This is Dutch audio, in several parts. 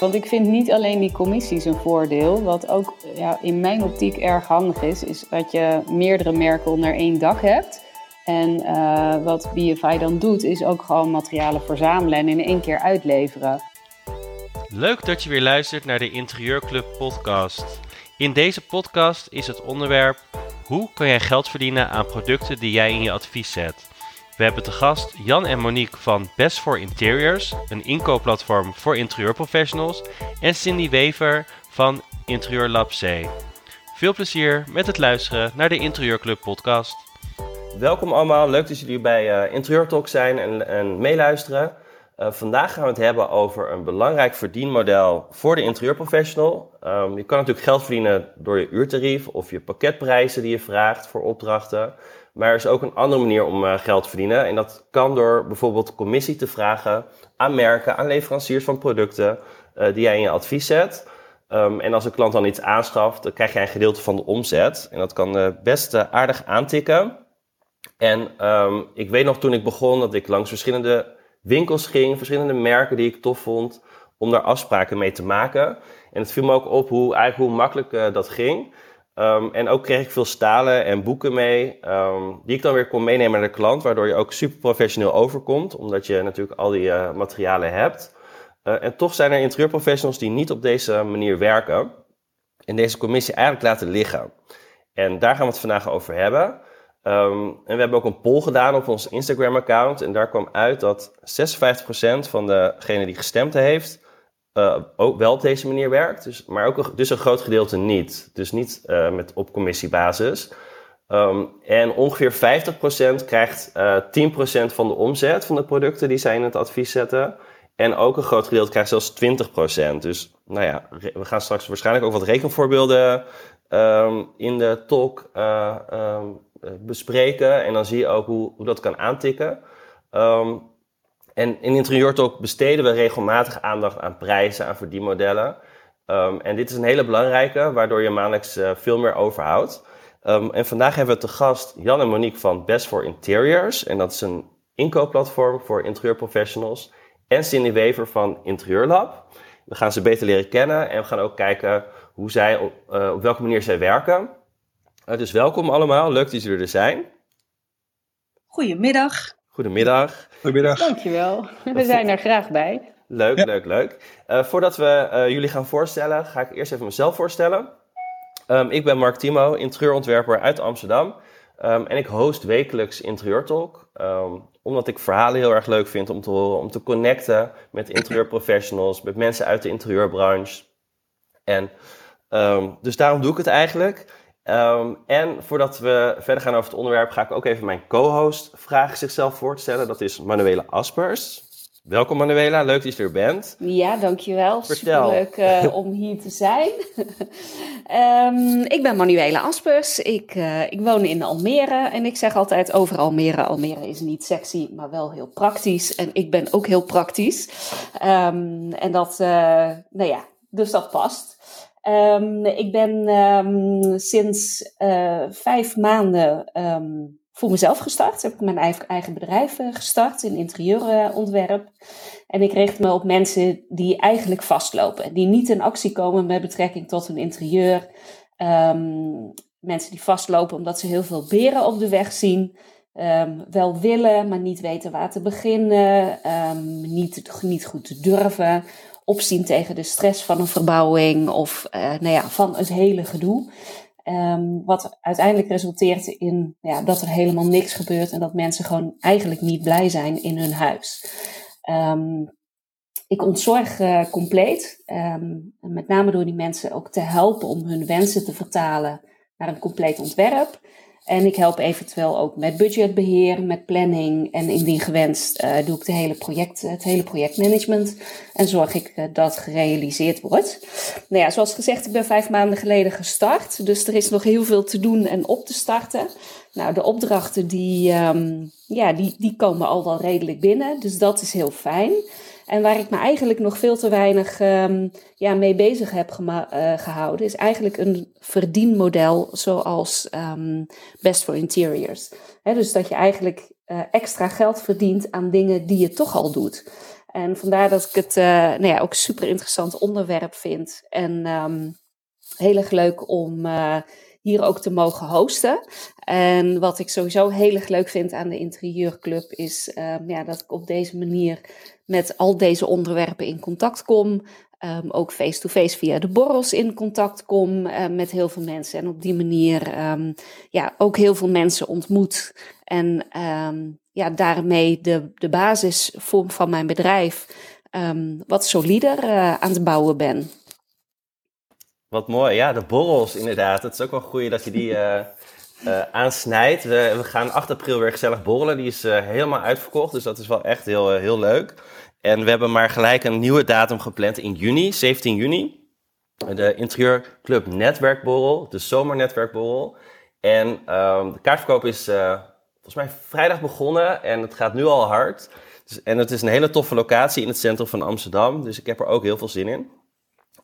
Want ik vind niet alleen die commissies een voordeel. Wat ook ja, in mijn optiek erg handig is, is dat je meerdere merken onder één dak hebt. En uh, wat BFI dan doet, is ook gewoon materialen verzamelen en in één keer uitleveren. Leuk dat je weer luistert naar de Interieurclub podcast. In deze podcast is het onderwerp hoe kan jij geld verdienen aan producten die jij in je advies zet. We hebben te gast Jan en Monique van Best for Interiors, een inkoopplatform voor interieurprofessionals, en Cindy Wever van Interieur Lab C. Veel plezier met het luisteren naar de Interieurclub podcast. Welkom allemaal, leuk dat jullie bij uh, Interieur Talk zijn en, en meeluisteren. Uh, vandaag gaan we het hebben over een belangrijk verdienmodel voor de interieurprofessional. Um, je kan natuurlijk geld verdienen door je uurtarief of je pakketprijzen die je vraagt voor opdrachten. Maar er is ook een andere manier om uh, geld te verdienen. En dat kan door bijvoorbeeld commissie te vragen aan merken, aan leveranciers van producten uh, die jij in je advies zet. Um, en als een klant dan iets aanschaft, dan krijg jij een gedeelte van de omzet. En dat kan best aardig aantikken. En um, ik weet nog toen ik begon dat ik langs verschillende winkels ging, verschillende merken die ik tof vond, om daar afspraken mee te maken. En het viel me ook op hoe, eigenlijk hoe makkelijk dat ging. Um, en ook kreeg ik veel stalen en boeken mee, um, die ik dan weer kon meenemen naar de klant, waardoor je ook super professioneel overkomt, omdat je natuurlijk al die uh, materialen hebt. Uh, en toch zijn er interieurprofessionals die niet op deze manier werken en deze commissie eigenlijk laten liggen. En daar gaan we het vandaag over hebben. Um, en we hebben ook een poll gedaan op ons Instagram-account. En daar kwam uit dat 56% van degenen die gestemd heeft, uh, ook wel op deze manier werkt. Dus, maar ook dus een groot gedeelte niet. Dus niet uh, met, op commissiebasis. Um, en ongeveer 50% krijgt uh, eh, 10% van de omzet van de producten die zij in het advies zetten. En ook een groot gedeelte krijgt zelfs 20%. Dus nou ja, we gaan straks waarschijnlijk ook wat rekenvoorbeelden um, in de talk um, eh, bespreken. En dan zie je ook hoe, hoe dat kan aantikken. En in Interieur Talk besteden we regelmatig aandacht aan prijzen, aan verdienmodellen. Um, en dit is een hele belangrijke, waardoor je maandelijks uh, veel meer overhoudt. Um, en vandaag hebben we te gast Jan en Monique van Best for Interiors. En dat is een inkoopplatform voor interieurprofessionals. En Cindy Wever van Interieurlab. We gaan ze beter leren kennen en we gaan ook kijken hoe zij, uh, op welke manier zij werken. Uh, dus welkom allemaal, leuk dat jullie er zijn. Goedemiddag. Goedemiddag. Goedemiddag. Dankjewel, we zijn er graag bij. Leuk, ja. leuk, leuk. Uh, voordat we uh, jullie gaan voorstellen, ga ik eerst even mezelf voorstellen. Um, ik ben Mark Timo, interieurontwerper uit Amsterdam. Um, en ik host wekelijks Interieur Talk. Um, omdat ik verhalen heel erg leuk vind om te horen, om te connecten met interieurprofessionals, met mensen uit de interieurbranche. En dus daarom doe ik het eigenlijk. Um, en voordat we verder gaan over het onderwerp, ga ik ook even mijn co-host vragen zichzelf voorstellen. Dat is Manuela Aspers. Welkom Manuela, leuk dat je er bent. Ja, dankjewel. Vertel. Leuk uh, eh, om hier te zijn. um, ik ben Manuela Aspers. Ik, uh, ik woon in Almere en ik zeg altijd over Almere. Almere is niet sexy, maar wel heel praktisch. En ik ben ook heel praktisch. Um, en dat, uh, nou ja, dus dat past. Um, ik ben um, sinds uh, vijf maanden um, voor mezelf gestart. Heb ik mijn eigen, bedrijf uh, gestart in interieurontwerp. En ik richt me op mensen die eigenlijk vastlopen. Die niet in actie komen met betrekking tot hun interieur. mensen die vastlopen omdat ze heel veel beren op de weg zien. wel willen, maar niet weten waar te beginnen. niet, niet goed durven opzien tegen de stress van een verbouwing of uh, nou ja, van het hele gedoe. Um, wat uiteindelijk resulteert in ja, dat er helemaal niks gebeurt en dat mensen gewoon eigenlijk niet blij zijn in hun huis. Um, ik ontzorg uh, compleet, um, met name door die mensen ook te helpen om hun wensen te vertalen naar een compleet ontwerp. En ik help eventueel ook met budgetbeheer, met planning. En indien gewenst uh, doe ik de hele project, het hele projectmanagement. En zorg ik uh, dat gerealiseerd wordt. Nou ja, zoals gezegd, ik ben vijf maanden geleden gestart. Dus er is nog heel veel te doen en op te starten. Nou, de opdrachten die, um, ja, die, die komen al wel redelijk binnen. Dus dat is heel fijn. En waar ik me eigenlijk nog veel te weinig um, ja, mee bezig heb uh, gehouden, is eigenlijk een verdienmodel zoals um, Best for Interiors. Dus dat je eigenlijk uh, extra geld verdient aan dingen die je toch al doet. En vandaar dat ik het nou ja, ook super interessant onderwerp vind. En um, heel erg leuk om hier ook te mogen hosten. En wat ik sowieso heel erg leuk vind aan de interieurclub is ja, dat ik op deze manier met al deze onderwerpen in contact kom. Um, ook face-to-face via de borrels in contact kom uh, met heel veel mensen. En op die manier um, ja, ook heel veel mensen ontmoet. En ja, daarmee de, de basisvorm van mijn bedrijf wat solider uh, aan het bouwen ben. Wat mooi, ja, de borrels inderdaad. Het is ook wel goed dat je die uh, uh, aansnijdt. We, we, gaan 8 april weer gezellig borrelen. Die is uh, helemaal uitverkocht, dus dat is wel echt heel, heel leuk. En we hebben maar gelijk een nieuwe datum gepland in juni, 17 juni. De Interieurclub Netwerkborrel, de Zomernetwerkborrel. En um, de kaartverkoop is volgens mij vrijdag begonnen en het gaat nu al hard. Dus, en het is een hele toffe locatie in het centrum van Amsterdam, dus ik heb er ook heel veel zin in.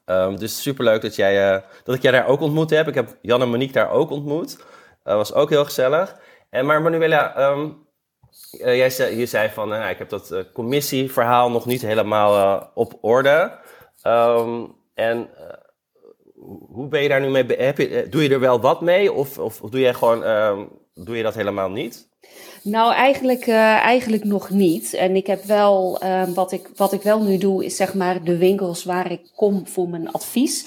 Um, dus superleuk dat, jij, dat ik jij daar ook ontmoet heb. Ik heb Jan en Monique daar ook ontmoet. Uh, was ook heel gezellig. En, maar Manuela, um, uh, jij zei, je zei van, nou, ik heb dat commissieverhaal nog niet helemaal op orde. Um, en hoe ben je daar nu mee? Doe je er wel wat mee of, of, doe, jij gewoon, doe je dat helemaal niet? Nou, eigenlijk, eigenlijk nog niet. En ik heb wel, wat, ik, wat ik wel nu doe, is zeg maar de winkels waar ik kom voor mijn advies.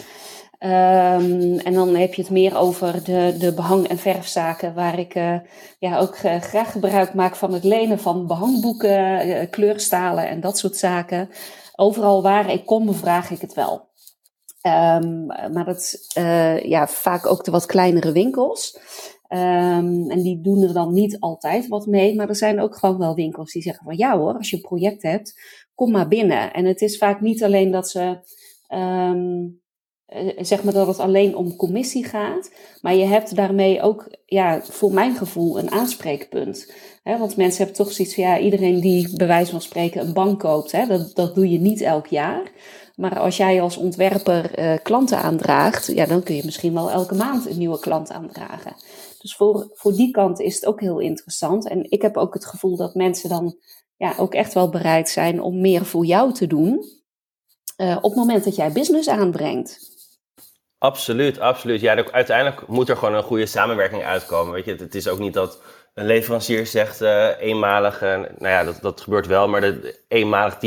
Um, en dan heb je het meer over de, de behang- en verfzaken, waar ik uh, ja, ook graag gebruik maak van het lenen van behangboeken, kleurstalen en dat soort zaken. Overal waar ik kom, vraag ik het wel. Um, maar dat is ja, vaak ook de wat kleinere winkels. Um, en die doen er dan niet altijd wat mee. Maar er zijn ook gewoon wel winkels die zeggen van ja hoor, als je een project hebt, kom maar binnen. En het is vaak niet alleen dat ze. Um, zeg maar dat het alleen om commissie gaat. Maar je hebt daarmee ook, ja, voor mijn gevoel, een aanspreekpunt. He, want mensen hebben toch zoiets van, ja, iedereen die bij wijze van spreken een bank koopt, hè, dat, dat doe je niet elk jaar. Maar als jij als ontwerper uh, klanten aandraagt, ja, dan kun je misschien wel elke maand een nieuwe klant aandragen. Dus voor, voor die kant is het ook heel interessant. En ik heb ook het gevoel dat mensen dan ja, ook echt wel bereid zijn om meer voor jou te doen. Uh, op het moment dat jij business aanbrengt. Absoluut, absoluut. Ja, uiteindelijk moet er gewoon een goede samenwerking uitkomen. Weet je, het is ook niet dat een leverancier zegt uh, eenmalig, uh, nou ja, dat, dat gebeurt wel, maar de, eenmalig 10%.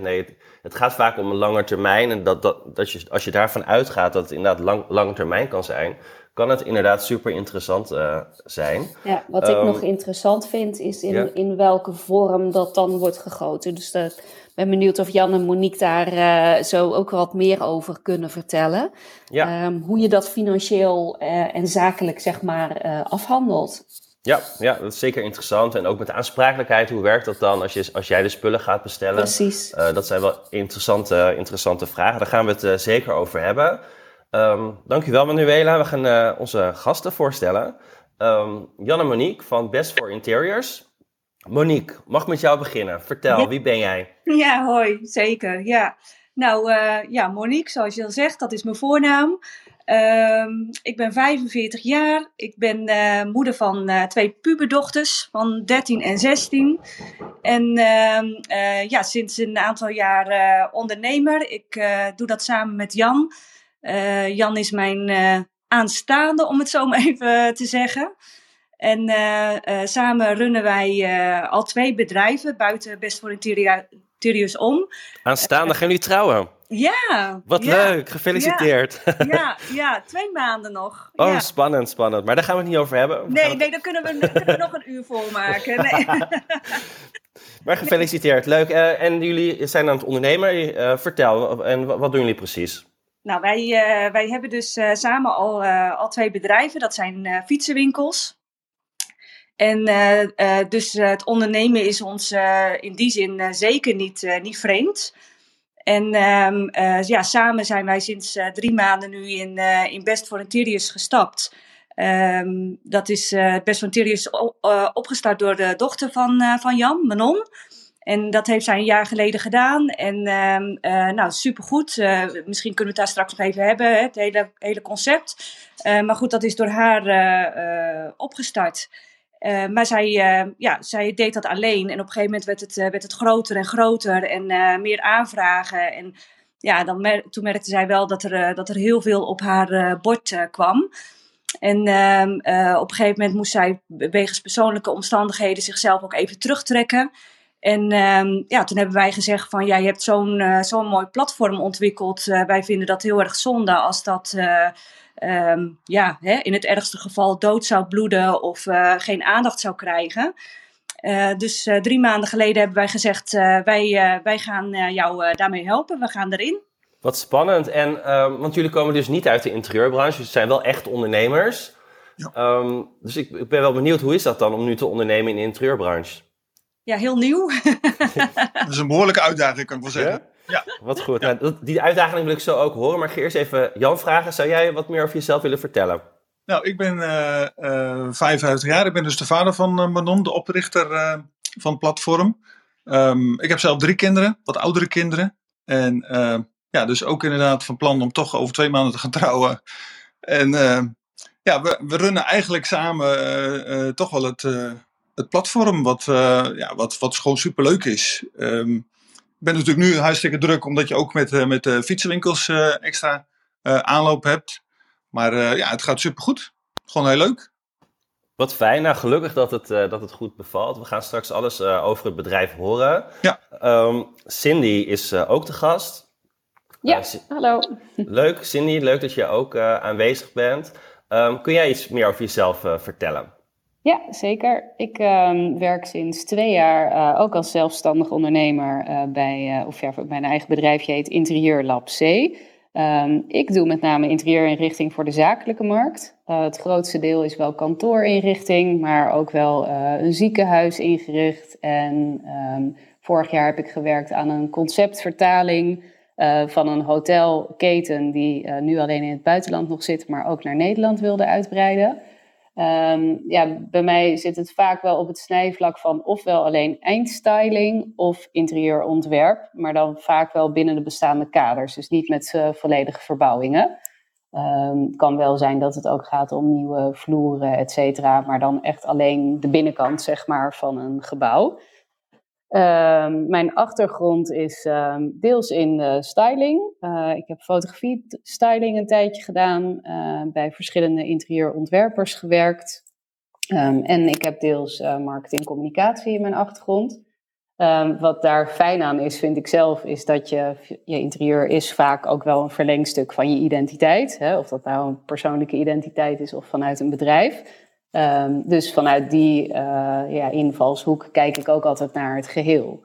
Nee, het, het, gaat vaak om een lange termijn. En dat, dat, dat je, als je daarvan uitgaat dat het inderdaad lang, lange termijn kan zijn, kan het inderdaad super interessant uh, zijn. Ja, wat ik nog ehm, interessant vind is in, in welke vorm dat dan wordt gegoten. Dus ik ben benieuwd of Jan en Monique daar uh, zo ook wat meer over kunnen vertellen. Ja. Um, hoe je dat financieel uh, en zakelijk zeg maar afhandelt. Ja, ja, dat is zeker interessant. En ook met de aansprakelijkheid, hoe werkt dat dan als, je, als jij de spullen gaat bestellen? Precies. dat zijn wel interessante, interessante vragen. Daar gaan we het zeker over hebben. Um, dankjewel Manuela. We gaan onze gasten voorstellen. Um, Jan en Monique van Best for Interiors. Monique, mag met jou beginnen? Vertel, wie ben jij? Ja, hoi, zeker. Ja. Nou, uh, ja, Monique, zoals je al zegt, dat is mijn voornaam. Um, ik ben 45 jaar. Ik ben uh, moeder van uh, twee puberdochters van 13 en 16. En uh, ja, sinds een aantal jaar ondernemer. Ik doe dat samen met Jan. Jan is mijn aanstaande, om het zo maar even te zeggen. En uh, samen runnen wij al twee bedrijven buiten Best voor Interiors om. Aanstaande gaan jullie trouwen? Ja. Wat leuk, gefeliciteerd. Ja, ja, ja, twee maanden nog. Oh, spannend, spannend. Maar daar gaan we het niet over hebben. nee, nee, dan kunnen we, kunnen we nog een uur volmaken. Nee. maar gefeliciteerd, leuk. en jullie zijn aan het ondernemen. vertel, en wat doen jullie precies? Nou, wij, wij hebben dus samen al, al twee bedrijven. Dat zijn fietsenwinkels. En dus het ondernemen is ons in die zin zeker niet, niet vreemd. En um, ja, samen zijn wij sinds drie maanden nu in, in Best for Interiors gestapt. Um, dat is Best for Interiors opgestart door de dochter van, van Jan, Manon. En dat heeft zij een jaar geleden gedaan. En uh, nou, supergoed. Misschien kunnen we het daar straks nog even hebben, hè, het hele, hele concept. Maar goed, dat is door haar opgestart. Maar zij, ja, zij deed dat alleen. En op een gegeven moment werd het, werd het groter en groter en meer aanvragen. En ja, dan toen merkte zij wel dat er, dat er heel veel op haar bord kwam. En ehm, op een gegeven moment moest zij wegens persoonlijke omstandigheden zichzelf ook even terugtrekken. En ehm, ja, toen hebben wij gezegd van ja, je hebt zo'n zo'n mooi platform ontwikkeld. Wij vinden dat heel erg zonde als dat um, ja, hè, in het ergste geval dood zou bloeden of geen aandacht zou krijgen. dus drie maanden geleden hebben wij gezegd, wij, wij gaan jou daarmee helpen, we gaan erin. Wat spannend, en, ehm, want jullie komen dus niet uit de interieurbranche, dus zijn wel echt ondernemers. Ja. dus ik, ik ben wel benieuwd, hoe is dat dan om nu te ondernemen in de interieurbranche? ja, heel nieuw. dat is een behoorlijke uitdaging, kan ik wel zeggen. Ja? Wat goed. Nou, die uitdaging wil ik zo ook horen. Maar ik ga eerst even Jan vragen. Zou jij wat meer over jezelf willen vertellen? Nou, ik ben uh, uh, 55 jaar. Ik ben dus de vader van uh, Manon, de oprichter van het platform. Um, ik heb zelf drie kinderen, wat oudere kinderen. En ja, dus ook inderdaad van plan om toch over twee maanden te gaan trouwen. En ja, we, we runnen eigenlijk samen toch wel het het platform, wat, ja, wat, wat gewoon superleuk is. Um, ik ben natuurlijk nu hartstikke druk, omdat je ook met, uh, met de fietsenwinkels uh, extra aanloop hebt. Maar ja, het gaat supergoed. Gewoon heel leuk. Wat fijn. Nou, gelukkig dat het, dat het goed bevalt. We gaan straks alles over het bedrijf horen. Ja. Um, Cindy is ook de gast. Ja, hallo. Leuk, Cindy. Leuk dat je ook aanwezig bent. Um, kun jij iets meer over jezelf vertellen? Ja, zeker. Ik um, werk sinds twee jaar uh, ook als zelfstandig ondernemer uh, bij, uh, of mijn eigen bedrijfje heet Interieur Lab C. Um, ik doe met name interieurinrichting voor de zakelijke markt. het grootste deel is wel kantoorinrichting, maar ook wel een ziekenhuis ingericht. En um, vorig jaar heb ik gewerkt aan een conceptvertaling van een hotelketen die nu alleen in het buitenland nog zit, maar ook naar Nederland wilde uitbreiden. Um, ja, bij mij zit het vaak wel op het snijvlak van ofwel alleen eindstyling of interieurontwerp, maar dan vaak wel binnen de bestaande kaders, dus niet met uh, volledige verbouwingen. Um, kan wel zijn dat het ook gaat om nieuwe vloeren, et cetera, maar dan echt alleen de binnenkant zeg maar, van een gebouw. Um, mijn achtergrond is um, deels in uh, styling. Uh, ik heb fotografie styling een tijdje gedaan, uh, bij verschillende interieurontwerpers gewerkt. Um, en ik heb deels marketing communicatie in mijn achtergrond. wat daar fijn aan is, vind ik zelf, is dat je, je interieur is vaak ook wel een verlengstuk van je identiteit. Hè? Of dat nou een persoonlijke identiteit is of vanuit een bedrijf. Um, dus vanuit die uh, ja, invalshoek kijk ik ook altijd naar het geheel.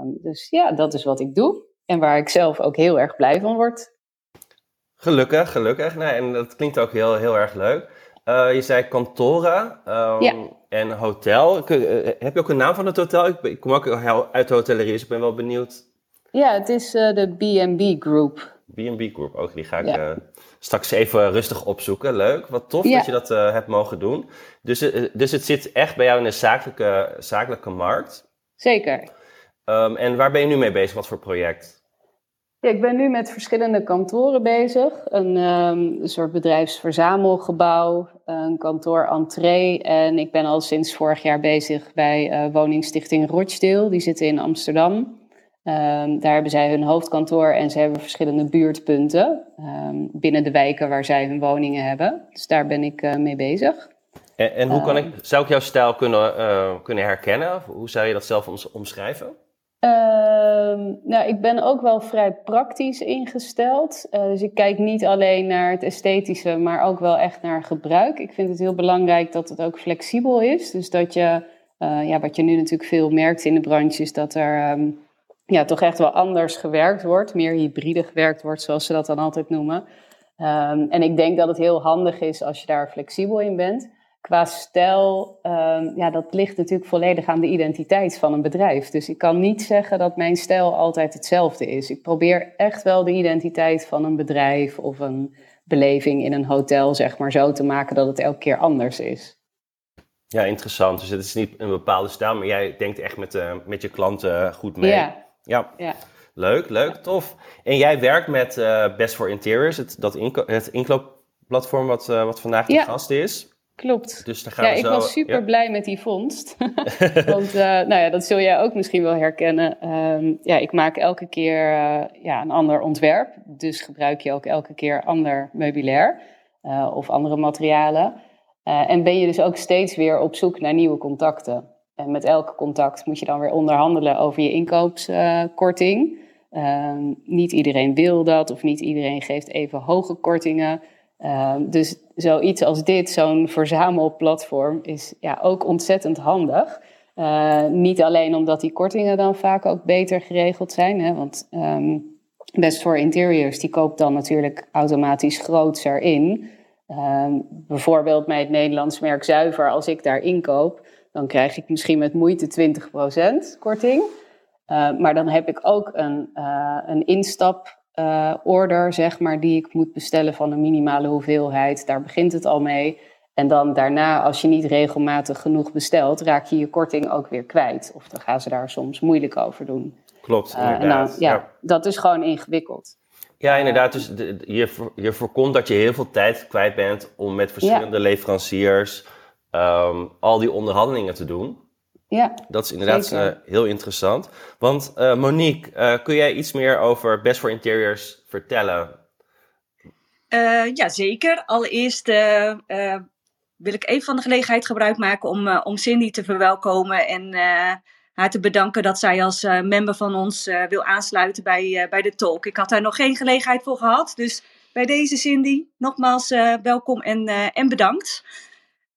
Um, dus ja, dat is wat ik doe en waar ik zelf ook heel erg blij van word. Gelukkig, gelukkig. Nee, en dat klinkt ook heel, heel erg leuk. Uh, je zei kantoren um, ja. en hotel. Uh, heb je ook een naam van het hotel? Ik, ik kom ook uit de hotellerie, dus ik ben wel benieuwd. Ja, het is de B&B Group. B&B Group, ook die ga ik ja straks even rustig opzoeken. Leuk, wat tof dat je dat uh, hebt mogen doen. Dus, uh, dus het zit echt bij jou in de zakelijke, zakelijke markt. Zeker. Um, en waar ben je nu mee bezig? Wat voor project? Ja, ik ben nu met verschillende kantoren bezig. Een, um, een soort bedrijfsverzamelgebouw, een kantoor-entree. En ik ben al sinds vorig jaar bezig bij woningstichting Rochdale. Die zitten in Amsterdam. Um, daar hebben zij hun hoofdkantoor en ze hebben verschillende buurtpunten um, binnen de wijken waar zij hun woningen hebben. Dus daar ben ik uh, mee bezig. En, en hoe kan ik, ehm. zou ik jouw stijl kunnen, uh, kunnen herkennen? Hoe zou je dat zelf omschrijven? nou, ik ben ook wel vrij praktisch ingesteld. Uh, dus ik kijk niet alleen naar het esthetische, maar ook wel echt naar gebruik. Ik vind het heel belangrijk dat het ook flexibel is. Dus dat je, ja, wat je nu natuurlijk veel merkt in de branche, is dat er um, ja, toch echt wel anders gewerkt wordt, meer hybride gewerkt wordt, zoals ze dat dan altijd noemen. Um, en ik denk dat het heel handig is als je daar flexibel in bent. Qua stijl, um, ja, dat ligt natuurlijk volledig aan de identiteit van een bedrijf. Dus ik kan niet zeggen dat mijn stijl altijd hetzelfde is. Ik probeer echt wel de identiteit van een bedrijf of een beleving in een hotel, zeg maar, zo te maken dat het elke keer anders is. Ja, interessant. Dus het is niet een bepaalde stijl, maar jij denkt echt met, uh, met je klanten goed mee. Ja, ja. ja. Leuk, leuk, tof. En jij werkt met uh, Best for Interiors, het, dat inko het inkoopplatform wat, uh, wat vandaag de gast is. Klopt. Dus gaan ja, ik was super blij met die vondst. Want uh, nou ja, dat zul jij ook misschien wel herkennen. Ehm, ja, ik maak elke keer ja, een ander ontwerp. Dus gebruik je ook elke keer ander meubilair of andere materialen. en ben je dus ook steeds weer op zoek naar nieuwe contacten. En met elke contact moet je dan weer onderhandelen over je inkoopskorting. Ehm, niet iedereen wil dat of niet iedereen geeft even hoge kortingen. Ehm, dus zoiets als dit, zo'n verzamelplatform, is ja, ook ontzettend handig. Uh, niet alleen omdat die kortingen dan vaak ook beter geregeld zijn. Hè, want um, Best for Interiors die koopt dan natuurlijk automatisch grootser in. Um, bijvoorbeeld bij het Nederlands merk Zuiver, als ik daar inkoop, dan krijg ik misschien met moeite 20% korting. Uh, maar dan heb ik ook een, uh, een instap uh, order, zeg maar, die ik moet bestellen van een minimale hoeveelheid. Daar begint het al mee. En dan daarna, als je niet regelmatig genoeg bestelt, raak je je korting ook weer kwijt. Of dan gaan ze daar soms moeilijk over doen. Klopt, inderdaad. Dan, ja, dat is gewoon ingewikkeld. Ja, inderdaad. Dus je, je voorkomt dat je heel veel tijd kwijt bent om met verschillende leveranciers um, al die onderhandelingen te doen. Ja, dat is inderdaad uh, heel interessant. Want uh, Monique, uh, kun jij iets meer over Best for Interiors vertellen? ja, zeker. Allereerst wil ik even van de gelegenheid gebruik maken om, om Cindy te verwelkomen en haar te bedanken dat zij als member van ons wil aansluiten bij, bij de talk. Ik had daar nog geen gelegenheid voor gehad, dus bij deze Cindy nogmaals welkom en, en bedankt.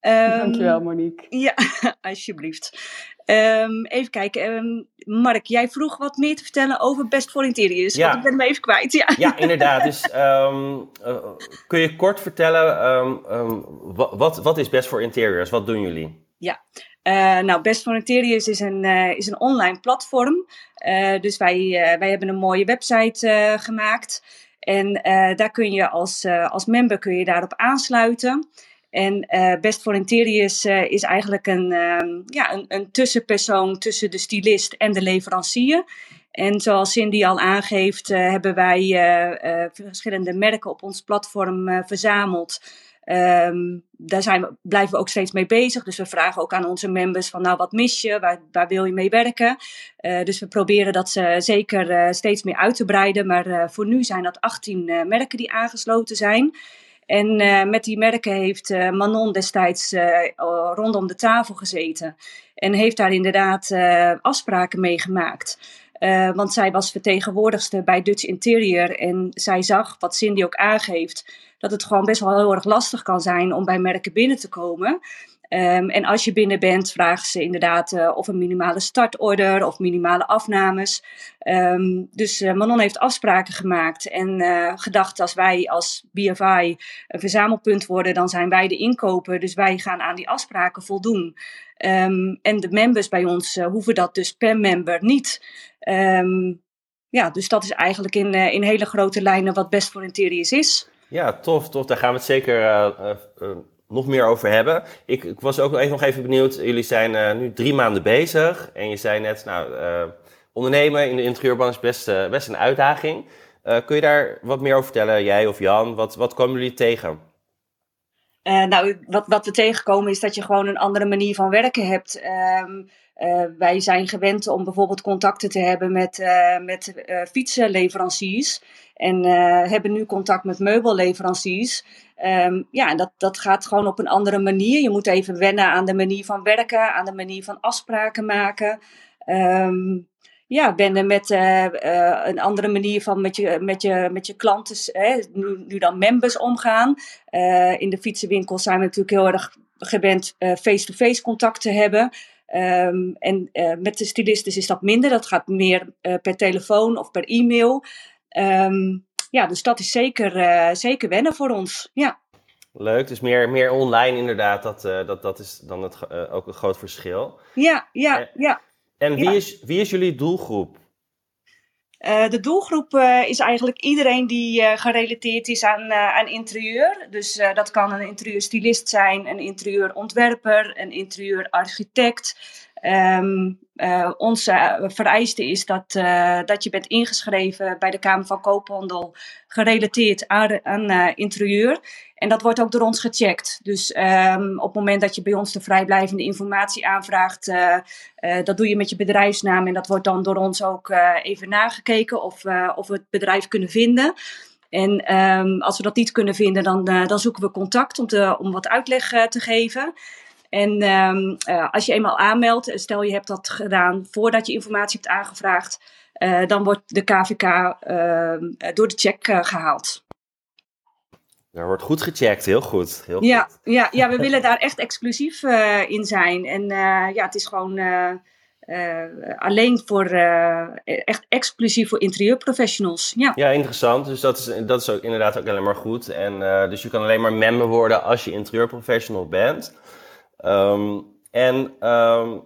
Um, Dankjewel, Monique. Ja, alsjeblieft. Um, even kijken. Um, Mark, jij vroeg wat meer te vertellen over Best for Interiors. Ja. Want ik ben hem even kwijt. Ja, ja inderdaad. Dus uh, kun je kort vertellen, wat, wat is Best for Interiors? Wat doen jullie? Ja, uh, nou, Best for Interiors is een, uh, is een online platform. Uh, dus wij, wij hebben een mooie website gemaakt. En daar kun je als, als member kun je daarop aansluiten. En uh, Best Volunteerius uh, is eigenlijk een, uh, ja, een, een, tussenpersoon tussen de stylist en de leverancier. En zoals Cindy al aangeeft, uh, hebben wij verschillende merken op ons platform verzameld. Um, daar zijn we, blijven we ook steeds mee bezig. Dus we vragen ook aan onze members van nou wat mis je, waar, waar wil je mee werken. dus we proberen dat ze zeker steeds meer uit te breiden. Maar voor nu zijn dat 18 merken die aangesloten zijn. En uh, met die merken heeft uh, Manon destijds uh, rondom de tafel gezeten. En heeft daar inderdaad afspraken mee gemaakt. want zij was vertegenwoordigster bij Dutch Interior. En zij zag, wat Cindy ook aangeeft, dat het gewoon best wel heel erg lastig kan zijn om bij merken binnen te komen. Um, en als je binnen bent, vragen ze inderdaad uh, of een minimale startorder of minimale afnames. Um, dus uh, Manon heeft afspraken gemaakt en uh, gedacht als wij als BFI een verzamelpunt worden, dan zijn wij de inkoper. Dus wij gaan aan die afspraken voldoen. Um, en de members bij ons hoeven dat dus per member niet. ja, dus dat is eigenlijk in, in hele grote lijnen wat Best voor Interiors is. Ja, tof, tof. Daar gaan we het zeker nog meer over hebben. Ik, ik was ook even, nog even benieuwd. Jullie zijn uh, nu drie maanden bezig. En je zei net, nou, uh, ondernemen in de interieurbranche is best, uh, best een uitdaging. kun je daar wat meer over vertellen, jij of Jan? Wat, wat komen jullie tegen? nou, wat, wat we tegenkomen is dat je gewoon een andere manier van werken hebt. Um, uh, wij zijn gewend om bijvoorbeeld contacten te hebben met, uh, met uh, fietsenleveranciers. En hebben nu contact met meubelleveranciers. Um, ja, dat, dat gaat gewoon op een andere manier. Je moet even wennen aan de manier van werken, aan de manier van afspraken maken. Um, ja, wennen met een andere manier van met je, met je, met je klanten, hè, nu, nu dan members omgaan. in de fietsenwinkels zijn we natuurlijk heel erg gewend face-to-face -face contact te hebben. Um, en uh, met de stylistes is dat minder. Dat gaat meer uh, per telefoon of per e-mail. Um, ja, dus dat is zeker, uh, zeker wennen voor ons. Ja. Leuk, dus meer, meer online inderdaad. Dat, dat, dat is dan het, ook een groot verschil. Ja, ja, ja. En wie, Is, wie is jullie doelgroep? Uh, de doelgroep uh, is eigenlijk iedereen die uh, gerelateerd is aan, aan interieur. Dus dat kan een interieurstylist zijn, een interieurontwerper, een interieurarchitect. Um, uh, onze vereiste is dat, uh, dat je bent ingeschreven bij de Kamer van Koophandel gerelateerd aan, aan interieur. En dat wordt ook door ons gecheckt. Dus um, op het moment dat je bij ons de vrijblijvende informatie aanvraagt, dat doe je met je bedrijfsnaam. En dat wordt dan door ons ook even nagekeken of, of we het bedrijf kunnen vinden. En um, als we dat niet kunnen vinden, dan, dan zoeken we contact om, te, om wat uitleg te geven. En um, uh, als je eenmaal aanmeldt, stel je hebt dat gedaan voordat je informatie hebt aangevraagd, uh, dan wordt de KVK uh, ehm, door de check eh, gehaald. Er wordt goed gecheckt, heel goed. Heel ja, goed. Ja, ja, we willen daar echt exclusief in zijn. En ja, het is gewoon alleen voor, echt exclusief voor interieurprofessionals. Ja. ja, interessant. Dus dat is, dat is ook inderdaad ook alleen maar goed. En dus je kan alleen maar member worden als je interieurprofessional bent. Um, en um,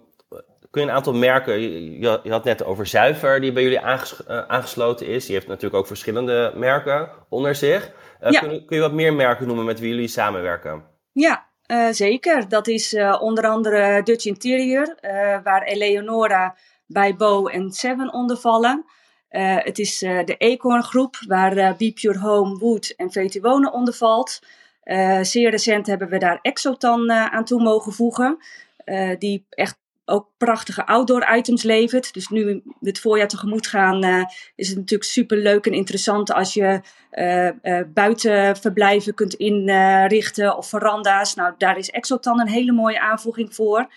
kun je een aantal merken, je, je, had net over Zuiver, die bij jullie aanges, uh, aangesloten is. Die heeft natuurlijk ook verschillende merken onder zich. Uh, ja. kun, kun, je wat meer merken noemen met wie jullie samenwerken? Ja, uh, zeker. Dat is onder andere Dutch Interior, waar Eleonora bij Bo en Seven onder vallen. het is de Acorn Groep, waar Be Pure Home, Wood en VT Wonen onder valt. Uh, zeer recent hebben we daar Exotan uh, aan toe mogen voegen. Uh, die echt ook prachtige outdoor items levert. Dus nu het voorjaar tegemoet gaan, is het natuurlijk super leuk en interessant als je buitenverblijven kunt inrichten of veranda's. Nou, daar is Exotan een hele mooie aanvoeging voor.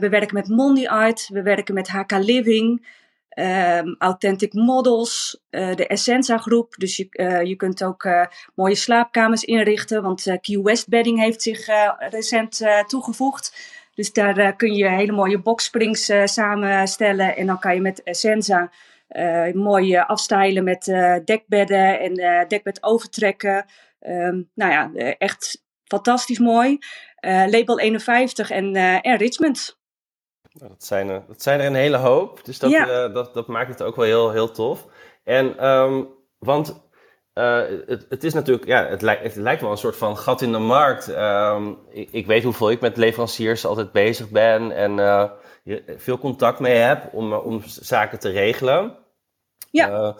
we werken met Monday Art, we werken met HK Living. Um, authentic Models, uh, de Essenza groep. Dus je, uh, je kunt ook uh, mooie slaapkamers inrichten, want Key West Bedding heeft zich recent toegevoegd. Dus daar kun je hele mooie boxsprings samenstellen en dan kan je met Essenza mooi afstylen met dekbedden en dekbed overtrekken. Um, nou ja, echt fantastisch mooi. label 51 en, en Richmond. Nou, dat, zijn er, dat zijn er een hele hoop. Dus dat, ja. uh, dat, dat maakt het ook wel heel, heel tof. En, um, want uh, het, het, is natuurlijk, ja, het, lijkt, het lijkt wel een soort van gat in de markt. Um, ik, ik, weet hoeveel ik met leveranciers altijd bezig ben en uh, veel contact mee heb om, om zaken te regelen. Ja.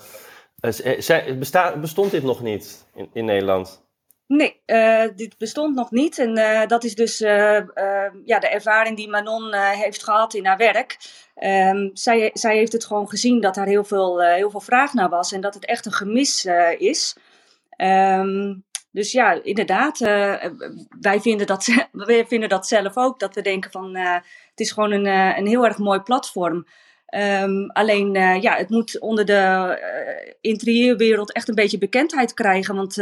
Besta bestond dit nog niet in, in Nederland? Nee, uh, dit bestond nog niet. En uh, dat is dus uh, ja, de ervaring die Manon heeft gehad in haar werk. Um, zij, zij heeft het gewoon gezien dat er heel veel, heel veel vraag naar was en dat het echt een gemis is. Um, dus ja, inderdaad, wij, vinden dat, wij vinden dat zelf ook. Dat we denken van het is gewoon een, een heel erg mooi platform. Um, alleen ja, het moet onder de interieurwereld echt een beetje bekendheid krijgen. Want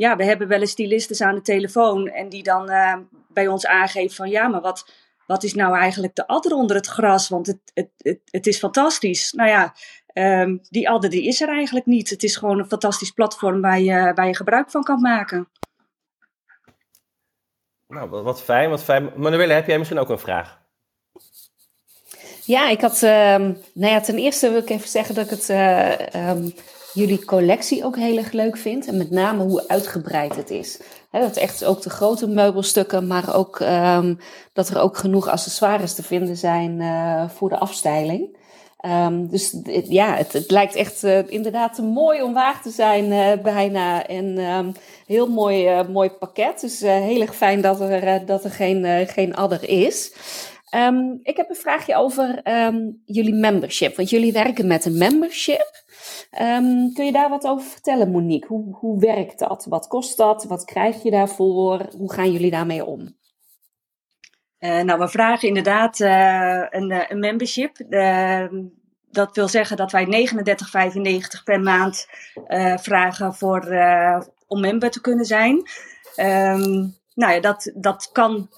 ja, we hebben wel eens stylistes aan de telefoon en die dan uh, bij ons aangeven van ja, maar wat, wat is nou eigenlijk de adder onder het gras? Want het, het, het, het is fantastisch. Nou ja, um, die adder die is er eigenlijk niet. Het is gewoon een fantastisch platform waar je, waar je gebruik van kan maken. Nou, wat fijn, wat fijn. Manuele, heb jij misschien ook een vraag? Ja, ik had, uh, nou ja, ten eerste wil ik even zeggen dat ik het uh, um, jullie collectie ook heel erg leuk vind. En met name hoe uitgebreid het is. Dat echt ook de grote meubelstukken, maar ook um, dat er ook genoeg accessoires te vinden zijn uh, voor de afstijling. Um, dus ja, het, het, lijkt echt uh, inderdaad mooi om waar te zijn uh, bijna. En um, heel mooi, mooi pakket. Dus heel erg fijn dat er, dat er geen, geen adder is. Ik heb een vraagje over jullie membership. Want jullie werken met een membership. Um, kun je daar wat over vertellen, Monique? Hoe, hoe werkt dat? Wat kost dat? Wat krijg je daarvoor? Hoe gaan jullie daarmee om? Uh, nou, we vragen inderdaad uh, een, eh, een, membership. Uh, dat wil zeggen dat wij 39,95 per maand vragen voor, om member te kunnen zijn. Um, nou ja, dat, dat kan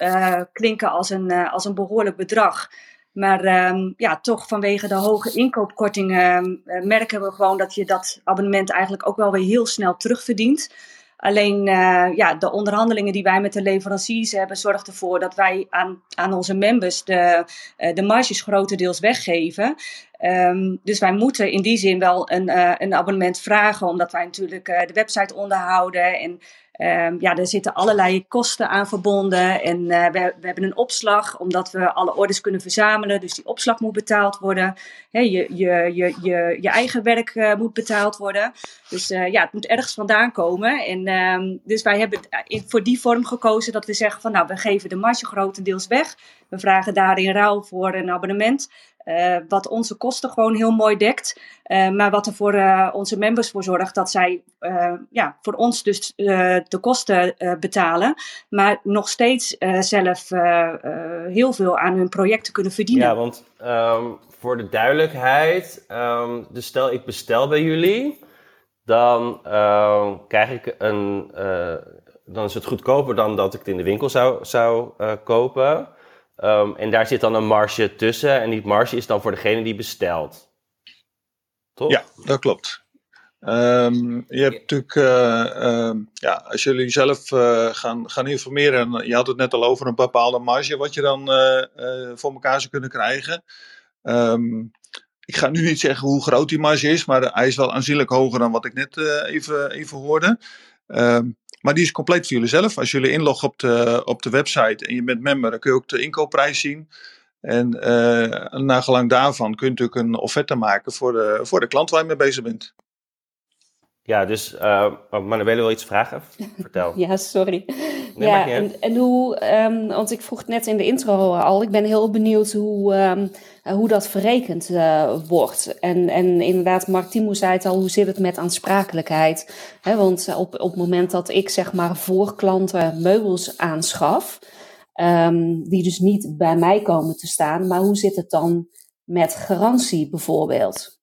klinken als een, als een behoorlijk bedrag. Maar um, ja, toch vanwege de hoge inkoopkortingen uh, merken we gewoon dat je dat abonnement eigenlijk ook wel weer heel snel terugverdient. Alleen uh, ja, de onderhandelingen die wij met de leveranciers hebben, zorgt ervoor dat wij aan, aan onze members de, uh, de marges grotendeels weggeven. Um, dus wij moeten in die zin wel een, een abonnement vragen, omdat wij natuurlijk de website onderhouden en Um, ja, er zitten allerlei kosten aan verbonden. En uh, we, we, hebben een opslag, omdat we alle orders kunnen verzamelen. Dus die opslag moet betaald worden. Je, je, je, je, je eigen werk uh, moet betaald worden. Dus uh, ja, het moet ergens vandaan komen. En um, dus wij hebben voor die vorm gekozen dat we zeggen van nou, we geven de marge grotendeels weg. We vragen daarin ruil voor een abonnement. Uh, wat onze kosten gewoon heel mooi dekt. Uh, maar wat er voor uh, onze members voor zorgt dat zij ja, voor ons dus de kosten betalen. Maar nog steeds zelf heel veel aan hun projecten kunnen verdienen. Ja, want um, voor de duidelijkheid. Um, dus stel ik bestel bij jullie. Dan ehm, krijg ik een. dan is het goedkoper dan dat ik het in de winkel zou, zou kopen. Um, en daar zit dan een marge tussen. En die marge is dan voor degene die bestelt. Toch? Ja, dat klopt. Um, je hebt natuurlijk, uh, uh, ja, als jullie zelf uh, gaan, gaan informeren, je had het net al over een bepaalde marge wat je dan eh, voor elkaar zou kunnen krijgen. Ik ga nu niet zeggen hoe groot die marge is, maar hij is wel aanzienlijk hoger dan wat ik net even, even hoorde. Um, maar die is compleet voor jullie zelf. Als jullie inloggen op de, op de website en je bent member, dan kun je ook de inkoopprijs zien. En uh, na gelang daarvan kun je natuurlijk een offerte maken voor de, voor de klant waar je mee bezig bent. Ja, dus uh, Manuele wil iets vragen? Vertel. ja, sorry. Ja, en, en, hoe, um, want ik vroeg het net in de intro al, ik ben heel benieuwd hoe, um, hoe dat verrekend uh, wordt. En, en inderdaad, Mark Timo zei het al, hoe zit het met aansprakelijkheid? He, want op, op het moment dat ik zeg maar voor klanten meubels aanschaf, um, die dus niet bij mij komen te staan, maar hoe zit het dan met garantie bijvoorbeeld?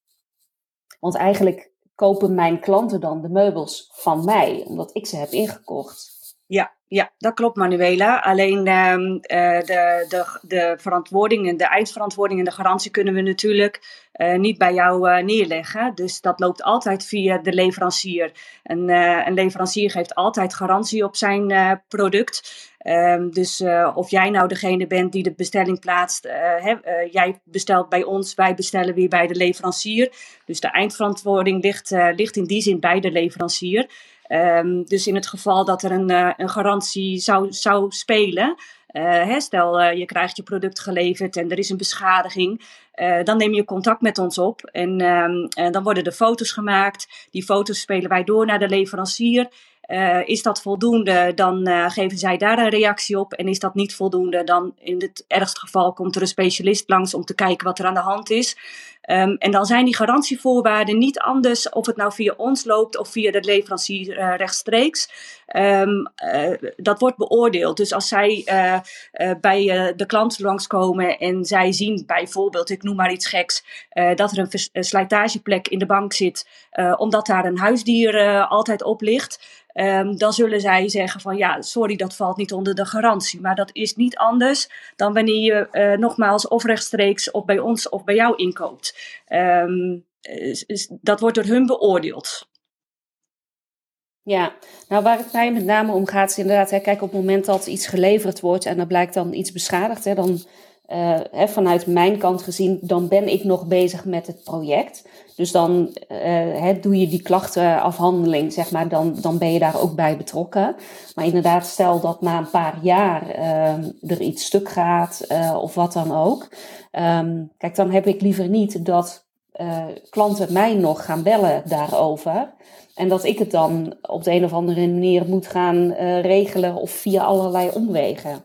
Want eigenlijk kopen mijn klanten dan de meubels van mij, omdat ik ze heb ingekocht. Ja, ja, dat klopt, Manuela. Alleen uh, de, de, de verantwoording en de eindverantwoording en de garantie kunnen we natuurlijk uh, niet bij jou uh, neerleggen. Dus dat loopt altijd via de leverancier. Een, een leverancier geeft altijd garantie op zijn product. Um, dus of jij nou degene bent die de bestelling plaatst, jij bestelt bij ons, wij bestellen weer bij de leverancier. Dus de eindverantwoording ligt, ligt in die zin bij de leverancier. Um, dus in het geval dat er een, een garantie zou, zou spelen, uh, hè, stel uh, je krijgt je product geleverd en er is een beschadiging, dan neem je contact met ons op en, en dan worden er foto's gemaakt. Die foto's spelen wij door naar de leverancier. Is dat voldoende, dan geven zij daar een reactie op. En is dat niet voldoende, dan in het ergste geval komt er een specialist langs om te kijken wat er aan de hand is. Um, en dan zijn die garantievoorwaarden niet anders of het nou via ons loopt of via de leverancier uh, rechtstreeks. Um, dat wordt beoordeeld. Dus als zij bij de klant langskomen en zij zien bijvoorbeeld, ik noem maar iets geks, dat er een, een slijtageplek in de bank zit, omdat daar een huisdier altijd op ligt. Um, dan zullen zij zeggen van ja, sorry, dat valt niet onder de garantie. Maar dat is niet anders dan wanneer je uh, nogmaals of rechtstreeks of bij ons of bij jou inkoopt. Is, is, dat wordt door hun beoordeeld. Ja, nou waar het mij met name om gaat is inderdaad, hè, kijk op het moment dat iets geleverd wordt en er blijkt dan iets beschadigd, hè, dan uh, hè, vanuit mijn kant gezien, dan ben ik nog bezig met het project. Dus dan uh, hè, doe je die klachtenafhandeling, zeg maar, dan, dan ben je daar ook bij betrokken. Maar inderdaad, stel dat na een paar jaar uh, er iets stuk gaat of wat dan ook. Um, kijk, dan heb ik liever niet dat klanten mij nog gaan bellen daarover. En dat ik het dan op de een of andere manier moet gaan regelen of via allerlei omwegen.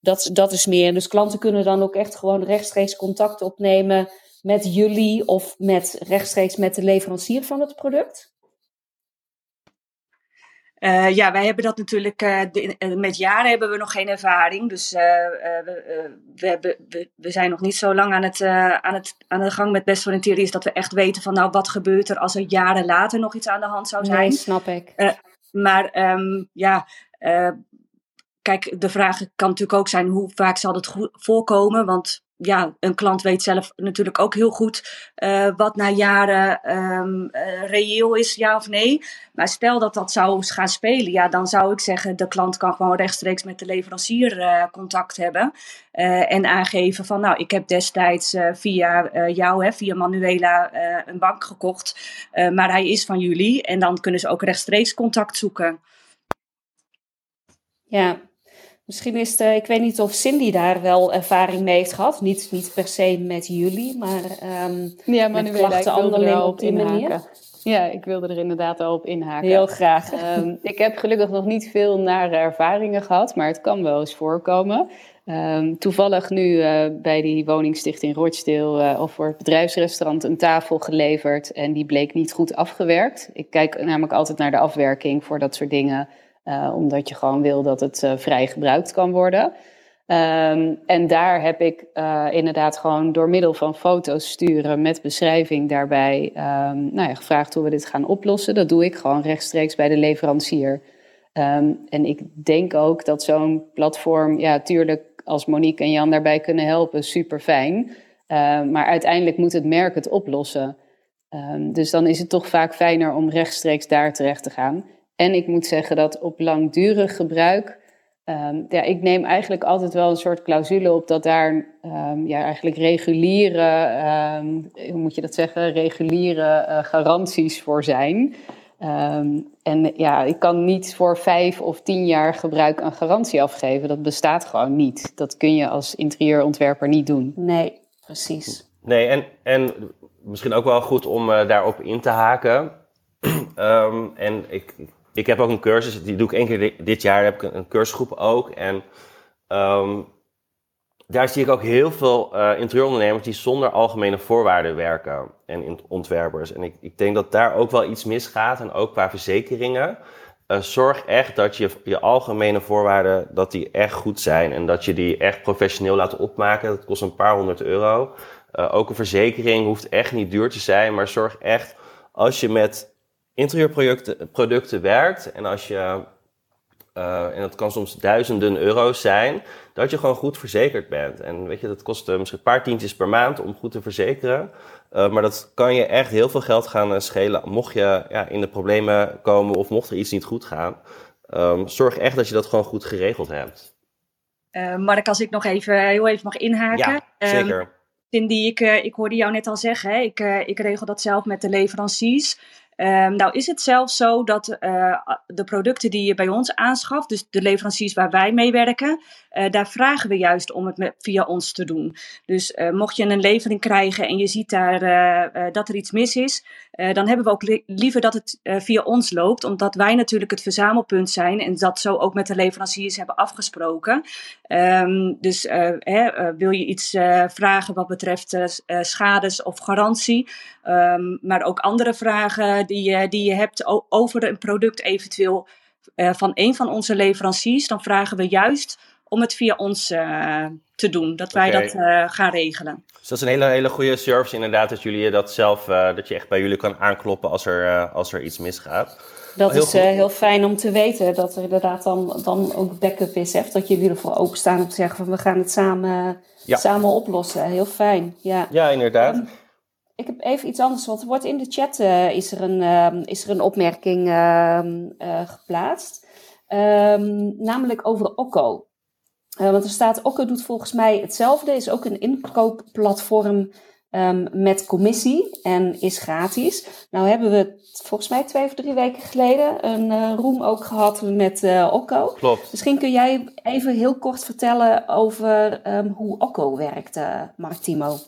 Dat, dat is meer. Dus klanten kunnen dan ook echt gewoon rechtstreeks contact opnemen met jullie of met rechtstreeks met de leverancier van het product? Uh, ja, wij hebben dat natuurlijk, uh, de, met jaren hebben we nog geen ervaring. Dus we, we, hebben, we, we, zijn nog niet zo lang aan, het, aan, het, aan de gang met Best voor Interiors dat we echt weten van nou wat gebeurt er als er jaren later nog iets aan de hand zou zijn. Nee, snap ik. maar um, ja, kijk, de vraag kan natuurlijk ook zijn hoe vaak zal het voorkomen? Want ja, een klant weet zelf natuurlijk ook heel goed uh, wat na jaren um, uh, reëel is, ja of nee. Maar stel dat dat zou gaan spelen, ja, dan zou ik zeggen, de klant kan gewoon rechtstreeks met de leverancier uh, contact hebben. en aangeven van, nou, ik heb destijds via jou, hè, via Manuela, een bank gekocht. maar hij is van jullie. En dan kunnen ze ook rechtstreeks contact zoeken. Ja, misschien is het, ik weet niet of Cindy daar wel ervaring mee heeft gehad. Niet, niet per se met jullie, maar um, ja, maar nu klachten op die manier. Ja, ik wilde er inderdaad al op inhaken. Heel graag. Um, ik heb gelukkig nog niet veel nare ervaringen gehad, maar het kan wel eens voorkomen. Um, toevallig nu uh, bij die woningstichting Rochdale uh, of voor het bedrijfsrestaurant een tafel geleverd en die bleek niet goed afgewerkt. Ik kijk namelijk altijd naar de afwerking voor dat soort dingen, uh, omdat je gewoon wil dat het vrij gebruikt kan worden. Um, en daar heb ik inderdaad gewoon door middel van foto's sturen met beschrijving daarbij um, nou ja, gevraagd hoe we dit gaan oplossen. Dat doe ik gewoon rechtstreeks bij de leverancier. Um, en ik denk ook dat zo'n platform, ja, tuurlijk als Monique en Jan daarbij kunnen helpen, super fijn. Uh, maar uiteindelijk moet het merk het oplossen. Dus dan is het toch vaak fijner om rechtstreeks daar terecht te gaan. En ik moet zeggen dat op langdurig gebruik. Um, ja, ik neem eigenlijk altijd wel een soort clausule op dat daar um, ja, eigenlijk reguliere, hoe moet je dat zeggen, reguliere uh, garanties voor zijn. Um, en ja, ik kan niet voor vijf of tien jaar gebruik een garantie afgeven. Dat bestaat gewoon niet. Dat kun je als interieurontwerper niet doen. Nee, precies. Nee, en, en misschien ook wel goed om uh, daarop in te haken. um, en ik, ik heb ook een cursus, die doe ik één keer dit jaar, heb ik een, cursusgroep ook. En um, daar zie ik ook heel veel uh, interieurondernemers die zonder algemene voorwaarden werken en ontwerpers. En ik, ik denk dat daar ook wel iets misgaat en ook qua verzekeringen. Uh, zorg echt dat je je algemene voorwaarden dat die echt goed zijn en dat je die echt professioneel laat opmaken. Dat kost een paar honderd euro. Uh, ook een verzekering hoeft echt niet duur te zijn, maar zorg echt als je met interieurproducten producten werkt en als je uh, en dat kan soms duizenden euro's zijn, dat je gewoon goed verzekerd bent. En weet je, dat kost uh, misschien een paar tientjes per maand om goed te verzekeren. Uh, maar dat kan je echt heel veel geld gaan schelen mocht je ja, in de problemen komen of mocht er iets niet goed gaan. Um, zorg echt dat je dat gewoon goed geregeld hebt. Mark, als ik nog even heel even mag inhaken. Ja, zeker. Um, Cindy, ik, ik hoorde jou net al zeggen, hè? Ik, ik regel dat zelf met de leveranciers. Um, nou is het zelfs zo dat uh, de producten die je bij ons aanschaft, dus de leveranciers waar wij mee werken, uh, daar vragen we juist om het via ons te doen. Dus uh, mocht je een levering krijgen en je ziet daar dat er iets mis is, dan hebben we ook li liever dat het via ons loopt, omdat wij natuurlijk het verzamelpunt zijn en dat zo ook met de leveranciers hebben afgesproken. Um, dus hè, wil je iets vragen wat betreft schades of garantie, um, maar ook andere vragen die, die je hebt over een product eventueel uh, van een van onze leveranciers, dan vragen we juist om het via ons uh, te doen, dat wij okay. dat uh, gaan regelen. Dus dat is een hele, hele goede service inderdaad, dat jullie dat zelf, dat je echt bij jullie kan aankloppen als er, als er iets misgaat. Dat heel is heel fijn om te weten, dat er inderdaad dan, dan ook backup is, hè? dat jullie ervoor openstaan om te zeggen van we gaan het samen, ja. samen oplossen. Heel fijn, ja. Ja, inderdaad. Ik heb even iets anders, want er wordt in de chat uh, is, er een, uh, is er een opmerking uh, geplaatst. Ehm, namelijk over Okko. want er staat, Okko doet volgens mij hetzelfde, is ook een inkoopplatform um, met commissie en is gratis. Nou hebben we volgens mij twee of drie weken geleden een room ook gehad met Okko. Klopt. Misschien kun jij even heel kort vertellen over um, hoe Okko werkt, Mark Timo.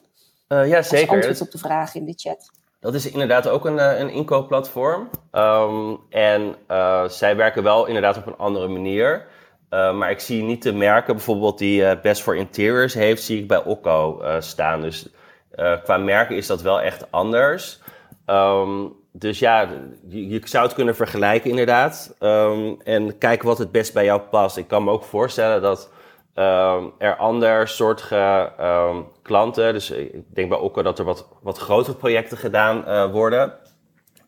Uh, ja, zeker. Als antwoord op de vraag in de chat. Dat is inderdaad ook een, een inkoopplatform. Um, en uh, zij werken wel inderdaad op een andere manier. Uh, maar ik zie niet de merken bijvoorbeeld die Best for Interiors heeft, zie ik bij Okko staan. Dus qua merken is dat wel echt anders. Um, dus ja, je, je, zou het kunnen vergelijken inderdaad. Um, en kijken wat het best bij jou past. Ik kan me ook voorstellen dat um, er ander soortige um, klanten, dus ik denk bij Okko dat er wat, wat grotere projecten gedaan uh, worden.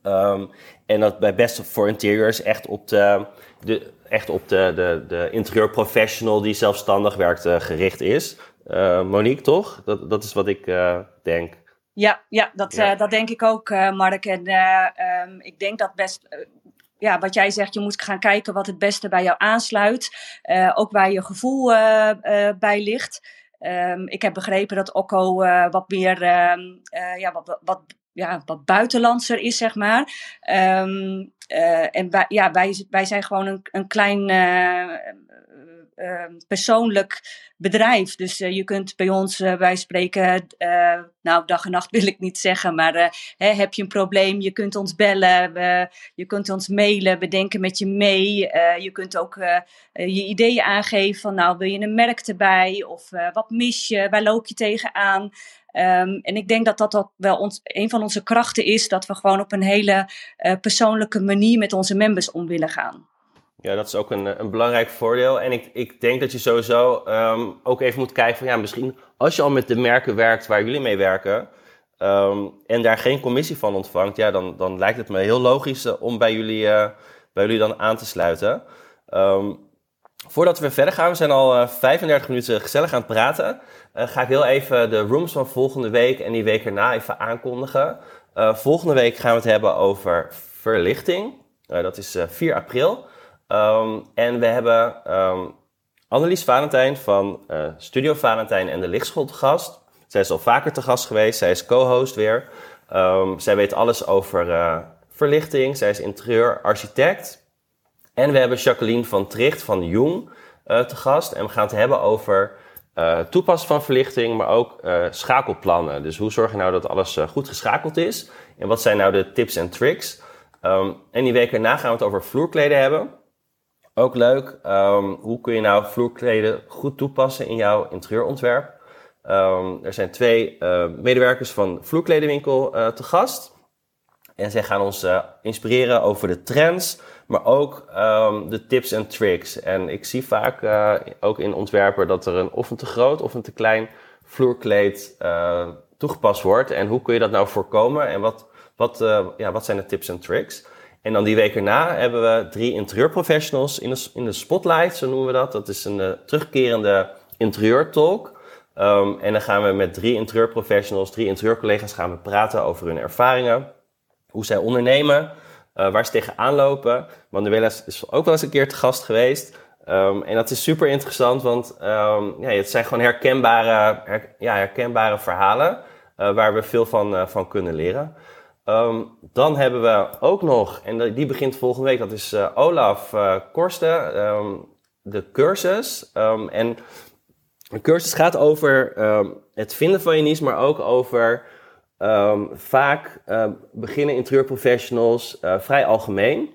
Um, en dat bij Best for Interiors echt op de, de, echt op de, de, de interieurprofessional die zelfstandig werkt uh, gericht is. Uh, Monique, toch? Dat, dat is wat ik denk. Ja, ja, dat, ja. dat denk ik ook, Mark. En um, ik denk dat best ja, wat jij zegt, je moet gaan kijken wat het beste bij jou aansluit. Uh, ook waar je gevoel uh, bij ligt. Um, ik heb begrepen dat Okko wat meer, ehm, ja, wat, wat ja, wat buitenlandser is, zeg maar. Um, en wij, ja, wij, wij zijn gewoon een, een klein Ehm, persoonlijk bedrijf. Dus eh, je kunt bij ons, uh, wij spreken, uh, nou dag en nacht wil ik niet zeggen, maar hè, heb je een probleem, je kunt ons bellen, je kunt ons mailen, we denken met je mee. je kunt ook je ideeën aangeven van nou wil je een merk erbij of wat mis je, waar loop je tegenaan. Um, en ik denk dat dat, dat wel ons, een van onze krachten is, dat we gewoon op een hele persoonlijke manier met onze members om willen gaan. Ja, dat is ook een, een belangrijk voordeel. En ik, ik denk dat je sowieso um, ook even moet kijken van ja, misschien als je al met de merken werkt waar jullie mee werken. Um, en daar geen commissie van ontvangt, ja, dan, dan lijkt het me heel logisch uh, om bij jullie, uh, bij jullie dan aan te sluiten. Um, voordat we verder gaan, we zijn al uh, 35 minuten gezellig aan het praten. ga ik heel even de rooms van volgende week en die week erna even aankondigen. volgende week gaan we het hebben over verlichting. dat is 4 april. Um, en we hebben um, Annelies Valentijn van uh, Studio Valentijn en de Lichtschool te gast. Zij is al vaker te gast geweest. Zij is co-host weer. Um, zij weet alles over uh, verlichting. Zij is interieurarchitect. En we hebben Jacqueline van Tricht van Jong uh, te gast. En we gaan het hebben over uh, toepassen van verlichting, maar ook schakelplannen. Dus hoe zorg je nou dat alles goed geschakeld is? En wat zijn nou de tips en tricks? En die week erna gaan we het over vloerkleden hebben. Ook leuk, um, hoe kun je nou vloerkleden goed toepassen in jouw interieurontwerp? Um, er zijn twee uh, medewerkers van Vloerkledenwinkel uh, te gast. En zij gaan ons uh, inspireren over de trends, maar ook de tips en tricks. En ik zie vaak ook in ontwerpen dat er een of een te groot of een te klein vloerkleed toegepast wordt. En hoe kun je dat nou voorkomen? En wat, wat, ja, wat zijn de tips en tricks? En dan die week erna hebben we drie interieurprofessionals in de, in de spotlight, zo noemen we dat. Dat is een uh, terugkerende interieurtalk. Um, en dan gaan we met drie interieurprofessionals, drie interieurcollega's gaan we praten over hun ervaringen. Hoe zij ondernemen, uh, waar ze tegenaan lopen. Manuela is ook wel eens een keer te gast geweest. Um, en dat is super interessant, want um, ja, het zijn gewoon herkenbare, her, ja, herkenbare verhalen uh, waar we veel van, van kunnen leren. Um, dan hebben we ook nog, en die begint volgende week, dat is uh, Olaf uh, Korsten, um, de cursus. Um, en de cursus gaat over het vinden van je niche, maar ook over vaak beginnen interieurprofessionals uh, vrij algemeen.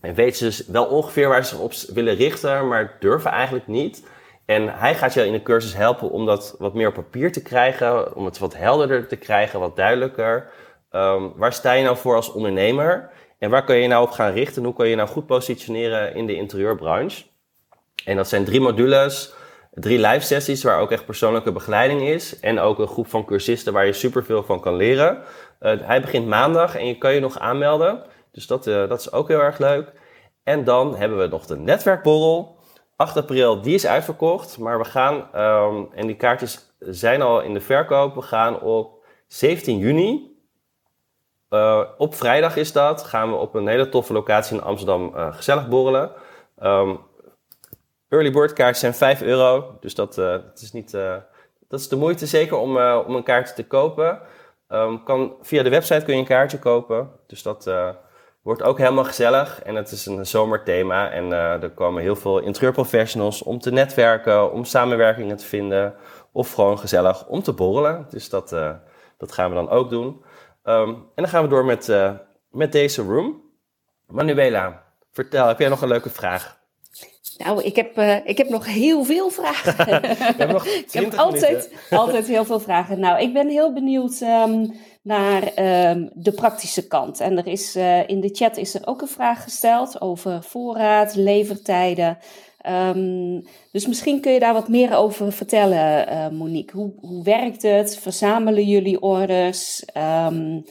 En weten ze dus wel ongeveer waar ze zich op willen richten, maar durven eigenlijk niet. En hij gaat je in de cursus helpen om dat wat meer op papier te krijgen, om het wat helderder te krijgen, wat duidelijker. Um, waar sta je nou voor als ondernemer? En waar kun je nou op gaan richten? Hoe kun je nou goed positioneren in de interieurbranche? En dat zijn drie modules, drie live sessies waar ook echt persoonlijke begeleiding is. En ook een groep van cursisten waar je superveel van kan leren. Uh, hij begint maandag en je kan je nog aanmelden. Dus dat, uh, dat is ook heel erg leuk. En dan hebben we nog de netwerkborrel. 8 april, die is uitverkocht. Maar we gaan, um, en die kaartjes zijn al in de verkoop. We gaan op 17 juni uh, op vrijdag is dat. Gaan we op een hele toffe locatie in Amsterdam uh, gezellig borrelen. Um, early bird kaartjes zijn 5 euro. Dus dat, dat, is niet, dat is de moeite zeker om, om een kaartje te kopen. Um, kan, via de website kun je een kaartje kopen. Dus dat wordt ook helemaal gezellig. En het is een zomerthema. En er komen heel veel interieurprofessionals om te netwerken, om samenwerkingen te vinden. Of gewoon gezellig om te borrelen. Dus dat, dat gaan we dan ook doen. Um, en dan gaan we door met, uh, met deze room. Manuela, vertel, heb jij nog een leuke vraag? Nou, ik heb, uh, ik heb nog heel veel vragen. ik heb altijd, altijd heel veel vragen. Nou, ik ben heel benieuwd um, naar um, de praktische kant. En er is, uh, in de chat is er ook een vraag gesteld over voorraad, levertijden. Um, dus misschien kun je daar wat meer over vertellen, uh, Monique. Hoe, hoe werkt het? Verzamelen jullie orders? Um,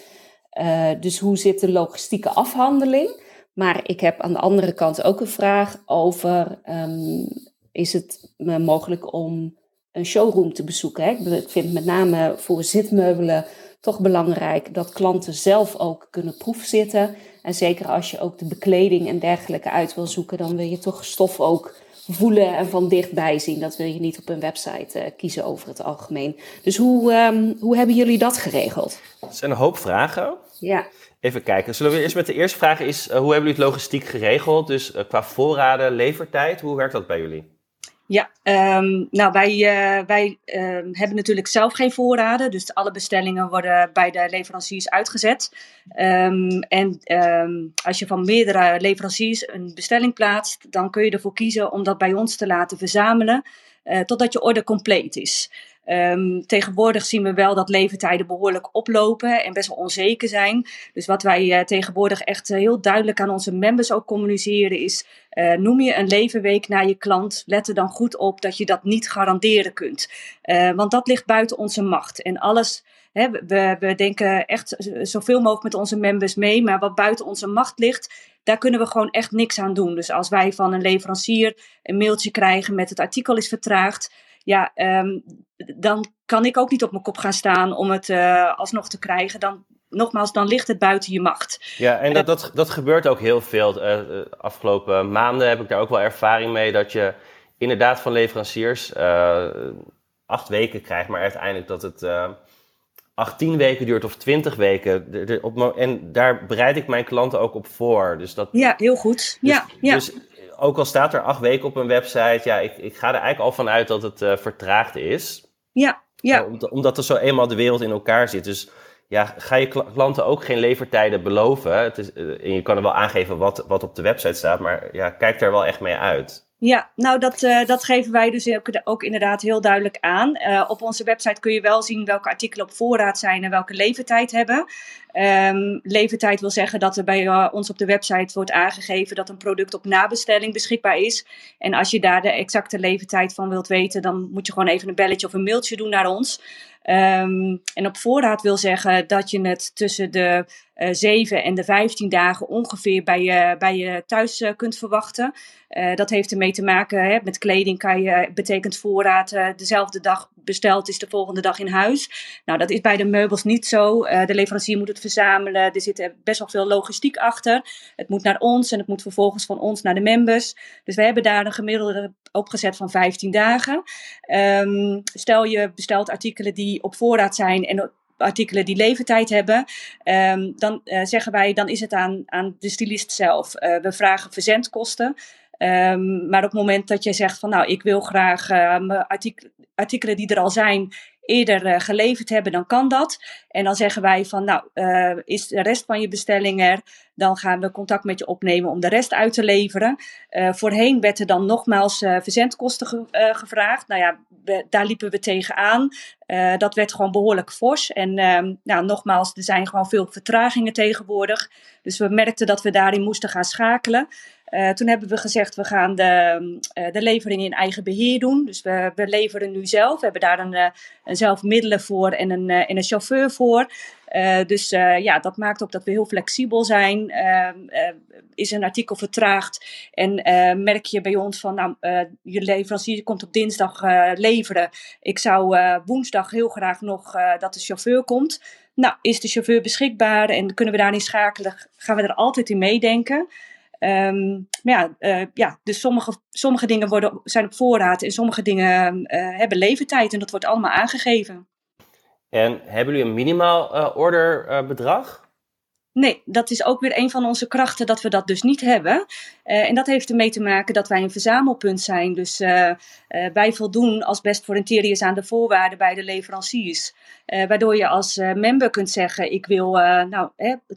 uh, dus hoe zit de logistieke afhandeling? Maar ik heb aan de andere kant ook een vraag over: um, is het mogelijk om een showroom te bezoeken? Ik vind met name voor zitmeubelen toch belangrijk dat klanten zelf ook kunnen proefzitten En zeker als je ook de bekleding en dergelijke uit wil zoeken, dan wil je toch stof ook voelen en van dichtbij zien. Dat wil je niet op een website uh, kiezen over het algemeen. Dus hoe, um, hoe hebben jullie dat geregeld? Er zijn een hoop vragen. Ja. Even kijken. Zullen we eerst met de eerste vraag is, uh, hoe hebben jullie het logistiek geregeld? Dus uh, qua voorraden, levertijd, hoe werkt dat bij jullie? Ja, um, nou wij, uh, wij uh, hebben natuurlijk zelf geen voorraden, dus alle bestellingen worden bij de leveranciers uitgezet. Um, en als je van meerdere leveranciers een bestelling plaatst, dan kun je ervoor kiezen om dat bij ons te laten verzamelen uh, totdat je order compleet is. Um, tegenwoordig zien we wel dat leeftijden behoorlijk oplopen en best wel onzeker zijn. Dus wat wij uh, tegenwoordig echt uh, heel duidelijk aan onze members ook communiceren is: uh, noem je een levenweek naar je klant, let er dan goed op dat je dat niet garanderen kunt. want dat ligt buiten onze macht. En alles, hè, we, we denken echt zoveel mogelijk met onze members mee, maar wat buiten onze macht ligt, daar kunnen we gewoon echt niks aan doen. Dus als wij van een leverancier een mailtje krijgen met het artikel is vertraagd ja, um, dan kan ik ook niet op mijn kop gaan staan om het uh, alsnog te krijgen. Dan, nogmaals, dan ligt het buiten je macht. Ja, en dat, dat, dat gebeurt ook heel veel. De uh, afgelopen maanden heb ik daar ook wel ervaring mee dat je inderdaad van leveranciers uh, acht weken krijgt, maar uiteindelijk dat het 18 weken duurt of 20 weken. De, de, op, en daar bereid ik mijn klanten ook op voor. Dus dat, ja, heel goed. Dus, ja, ja. Dus ook al staat er acht weken op een website, ja, ik, ik ga er eigenlijk al van uit dat het uh, vertraagd is. Ja, ja. Omdat er zo eenmaal de wereld in elkaar zit. Dus ja, ga je klanten ook geen levertijden beloven. Het is, uh, en je kan er wel aangeven wat, wat op de website staat, maar ja, kijk er wel echt mee uit. Ja, nou dat, uh, dat geven wij dus ook, ook, inderdaad heel duidelijk aan. Uh, op onze website kun je wel zien welke artikelen op voorraad zijn en welke levertijd hebben. Um, levertijd wil zeggen dat er bij uh, ons op de website wordt aangegeven dat een product op nabestelling beschikbaar is. En als je daar de exacte levertijd van wilt weten, dan moet je gewoon even een belletje of een mailtje doen naar ons. Um, en op voorraad wil zeggen dat je het tussen de uh, 7 en de 15 dagen ongeveer bij je, bij je thuis uh, kunt verwachten. Uh, dat heeft ermee te maken hè, met kleding kan je, betekent voorraad dezelfde dag besteld is de volgende dag in huis. Nou, dat is bij de meubels niet zo. de leverancier moet het verzamelen. Er zit best wel veel logistiek achter. Het moet naar ons en het moet vervolgens van ons naar de members. Dus we hebben daar een gemiddelde opgezet van 15 dagen. Um, stel je bestelt artikelen die op voorraad zijn en artikelen die leeftijd hebben, um, dan uh, zeggen wij, dan is het aan, aan de stylist zelf. Uh, we vragen verzendkosten. Um, maar op het moment dat je zegt van nou, ik wil graag artik artikelen die er al zijn, eerder uh, geleverd hebben, dan kan dat. En dan zeggen wij van, nou, uh, is de rest van je bestelling er? Dan gaan we contact met je opnemen om de rest uit te leveren. Uh, voorheen werd er dan nogmaals verzendkosten ge gevraagd. Nou ja, daar liepen we tegenaan. dat werd gewoon behoorlijk fors. En ehm, nou, nogmaals, er zijn gewoon veel vertragingen tegenwoordig. Dus we merkten dat we daarin moesten gaan schakelen. Uh, toen hebben we gezegd, we gaan de, uh, de levering in eigen beheer doen. Dus we, we leveren nu zelf. We hebben daar een, uh, een zelf middelen voor en een, en een chauffeur voor. dus ja, dat maakt ook dat we heel flexibel zijn. is een artikel vertraagd en merk je bij ons van, nou, je leverancier komt op dinsdag leveren. Ik zou woensdag heel graag nog dat de chauffeur komt. Nou, is de chauffeur beschikbaar en kunnen we daarin schakelen? Gaan we er altijd in meedenken? Um, maar ja, uh, ja, dus sommige, sommige dingen worden, zijn op voorraad en sommige dingen uh, hebben leeftijd en dat wordt allemaal aangegeven. En hebben jullie een minimaal uh, orderbedrag? Nee, dat is ook weer een van onze krachten dat we dat dus niet hebben. Uh, en dat heeft ermee te maken dat wij een verzamelpunt zijn. Dus uh, uh, wij voldoen als Best for Interiors aan de voorwaarden bij de leveranciers. waardoor je als member kunt zeggen, ik wil nou,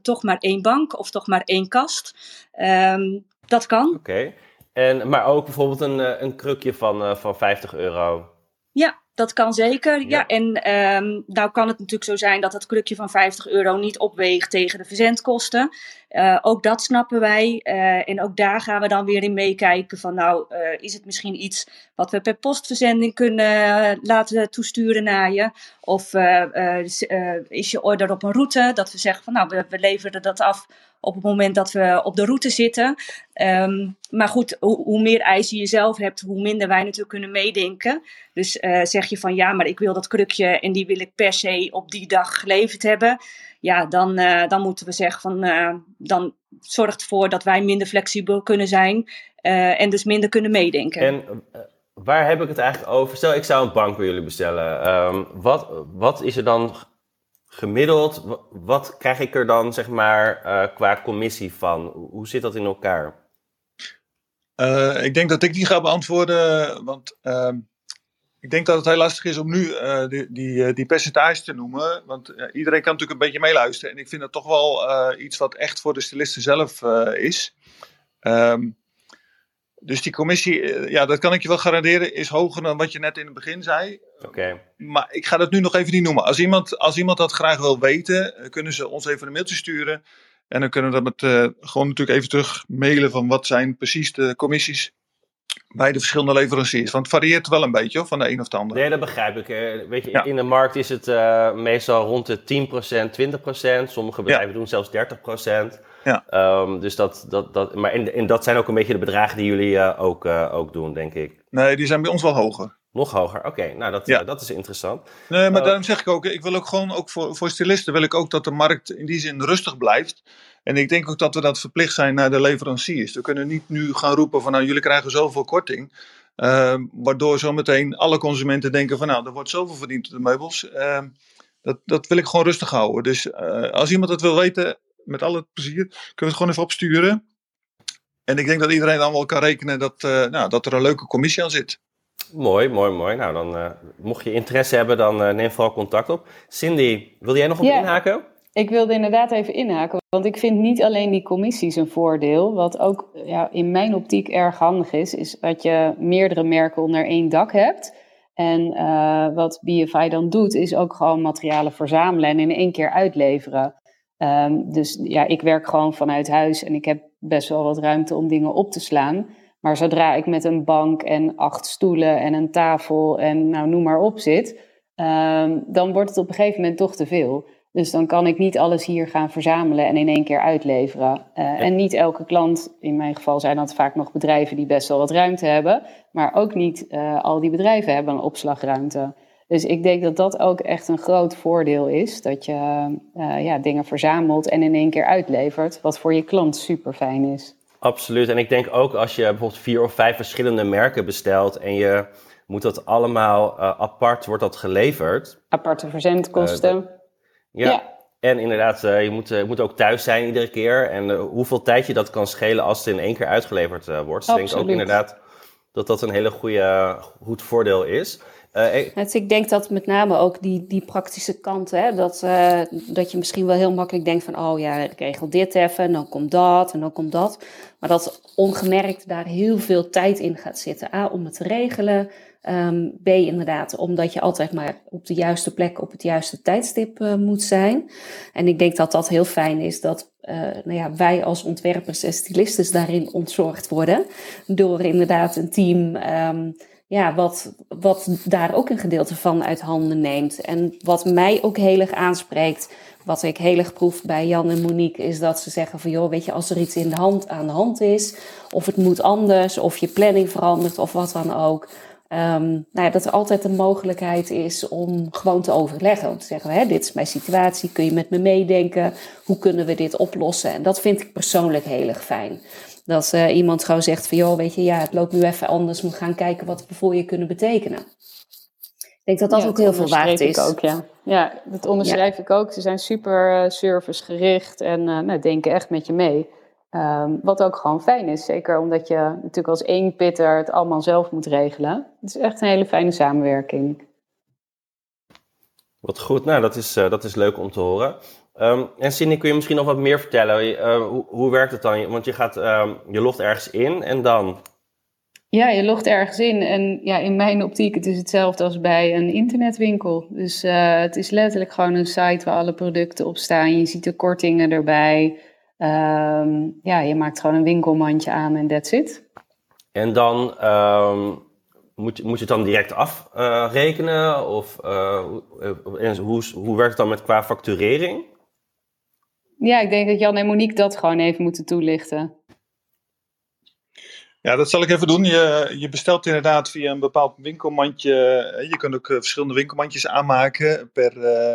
toch maar één bank of toch maar één kast. Um, dat kan. Oké, okay. maar ook bijvoorbeeld een, een krukje van, van 50 euro. Ja, dat kan zeker. Ja, ja en um, nou kan het natuurlijk zo zijn dat het krukje van 50 euro niet opweegt tegen de verzendkosten. Uh, ook dat snappen wij. Uh, en ook daar gaan we dan weer in meekijken van nou, uh, is het misschien iets wat we per postverzending kunnen laten toesturen naar je? Of is je order op een route dat we zeggen van nou, we, we leveren dat af op het moment dat we op de route zitten. Ehm, maar goed, hoe, meer eisen je zelf hebt, hoe minder wij natuurlijk kunnen meedenken. Dus zeg je van ja, maar ik wil dat krukje en die wil ik per se op die dag geleverd hebben. Ja, dan, dan moeten we zeggen van dan zorgt ervoor dat wij minder flexibel kunnen zijn en dus minder kunnen meedenken. En waar heb ik het eigenlijk over? Stel, ik zou een bank bij jullie bestellen. Ehm, wat, wat is er dan gemiddeld? Wat krijg ik er dan, zeg maar, uh, qua commissie van? Hoe zit dat in elkaar? Uh, ik denk dat ik die ga beantwoorden, want uh, ik denk dat het heel lastig is om nu uh, die, die, die percentages te noemen. Want iedereen kan natuurlijk een beetje meeluisteren. En ik vind dat toch wel iets wat echt voor de stylisten zelf is. Um, dus die commissie, eh, ja, dat kan ik je wel garanderen, is hoger dan wat je net in het begin zei. Oké. Maar ik ga dat nu nog even niet noemen. Als iemand, als iemand dat graag wil weten, eh, kunnen ze ons even een mailtje sturen. En dan kunnen we dat met, uh, gewoon natuurlijk even terug mailen van wat zijn precies de commissies bij de verschillende leveranciers. Want het varieert wel een beetje van de een of de ander. Nee, dat begrijp ik. Weet je, in de markt is het meestal rond de 10%, 20%. Sommige bedrijven doen zelfs 30%. Ja. Um, dus dat, dat, dat, maar en, en dat zijn ook een beetje de bedragen die jullie uh, ook, uh, ook doen, denk ik. Nee, die zijn bij ons wel hoger. Nog hoger, oké. Nou, dat, ja. uh, dat is interessant. Nee, maar daarom zeg ik ook, ik wil ook gewoon, ook voor, voor stylisten wil ik ook dat de markt in die zin rustig blijft. En ik denk ook dat we dat verplicht zijn naar de leveranciers. We kunnen niet nu gaan roepen van nou, jullie krijgen zoveel korting. Ehm, waardoor zometeen alle consumenten denken van nou, er wordt zoveel verdiend op de meubels. Ehm, dat, dat wil ik gewoon rustig houden. Dus als iemand het wil weten, met alle plezier. Kunnen we het gewoon even opsturen. En ik denk dat iedereen dan wel kan rekenen dat, uh, nou, dat er een leuke commissie aan zit. Mooi, mooi, mooi. Nou, dan uh, mocht je interesse hebben, dan uh, neem vooral contact op. Cindy, wil jij nog op ja, inhaken? Ik wilde inderdaad even inhaken, want ik vind niet alleen die commissies een voordeel. Wat ook ja, in mijn optiek erg handig is, is dat je meerdere merken onder één dak hebt. En uh, wat BFI dan doet, is ook gewoon materialen verzamelen en in één keer uitleveren. Um, dus ja, ik werk gewoon vanuit huis en ik heb best wel wat ruimte om dingen op te slaan. Maar zodra ik met een bank en acht stoelen en een tafel en nou noem maar op zit, um, dan wordt het op een gegeven moment toch te veel. Dus dan kan ik niet alles hier gaan verzamelen en in één keer uitleveren. Uh, en niet elke klant, in mijn geval zijn dat vaak nog bedrijven die best wel wat ruimte hebben, maar ook niet uh, al die bedrijven hebben een opslagruimte. Dus ik denk dat dat ook echt een groot voordeel is. Dat je uh, ja, dingen verzamelt en in één keer uitlevert. Wat voor je klant super fijn is. Absoluut. En ik denk ook als je bijvoorbeeld vier of vijf verschillende merken bestelt. En je moet dat allemaal uh, apart, wordt dat geleverd. Aparte verzendkosten. Uh, ja. ja. En inderdaad, je moet, je moet ook thuis zijn iedere keer. En hoeveel tijd je dat kan schelen als het in één keer uitgeleverd wordt. Dus ik denk ook inderdaad dat dat een hele goede, goed voordeel is. Dus ik denk dat met name ook die, die praktische kant, hè, dat, uh, dat je misschien wel heel makkelijk denkt van, oh ja, ik regel dit even, en dan komt dat, en dan komt dat. Maar dat ongemerkt daar heel veel tijd in gaat zitten. A, om het te regelen. Um, B, inderdaad, omdat je altijd maar op de juiste plek op het juiste tijdstip uh, moet zijn. En ik denk dat dat heel fijn is dat nou ja, wij als ontwerpers en stylistes daarin ontzorgd worden. Door inderdaad een team... Um, ja, wat, wat daar ook een gedeelte van uit handen neemt. En wat mij ook heel erg aanspreekt, wat ik heel erg proef bij Jan en Monique, is dat ze zeggen van joh, weet je, als er iets in de hand aan de hand is, of het moet anders, of je planning verandert, of wat dan ook. Um, nou ja, dat er altijd de mogelijkheid is om gewoon te overleggen. Om te zeggen, hè, dit is mijn situatie, kun je met me meedenken? Hoe kunnen we dit oplossen? En dat vind ik persoonlijk heel erg fijn. Dat uh, iemand gewoon zegt van, joh, weet je, ja, het loopt nu even anders. We gaan kijken wat we voor je kunnen betekenen. Ik denk dat dat ook heel veel waard is. Ook, ja. ja, dat onderschrijf ja. ik ook. Ze zijn super uh, servicegericht en uh, nou, denken echt met je mee. Um, wat ook gewoon fijn is. Zeker omdat je natuurlijk als één pitter het allemaal zelf moet regelen. Het is echt een hele fijne samenwerking. Wat goed, nou dat is, dat is leuk om te horen. Um, en Cindy, kun je misschien nog wat meer vertellen? Uh, hoe, hoe, werkt het dan? Want je, gaat, um, je logt ergens in en dan? Ja, je logt ergens in. En ja, in mijn optiek het is hetzelfde als bij een internetwinkel. Dus uh, het is letterlijk gewoon een site waar alle producten op staan. Je ziet de kortingen erbij. Um, ja, je maakt gewoon een winkelmandje aan en that's it. En dan moet, moet je het dan direct afrekenen? Uh, of uh, hoe, hoe werkt het dan met qua facturering? Ja, ik denk dat Jan en Monique dat gewoon even moeten toelichten. Ja, dat zal ik even doen. Je, je bestelt inderdaad via een bepaald winkelmandje. Je kunt ook verschillende winkelmandjes aanmaken per,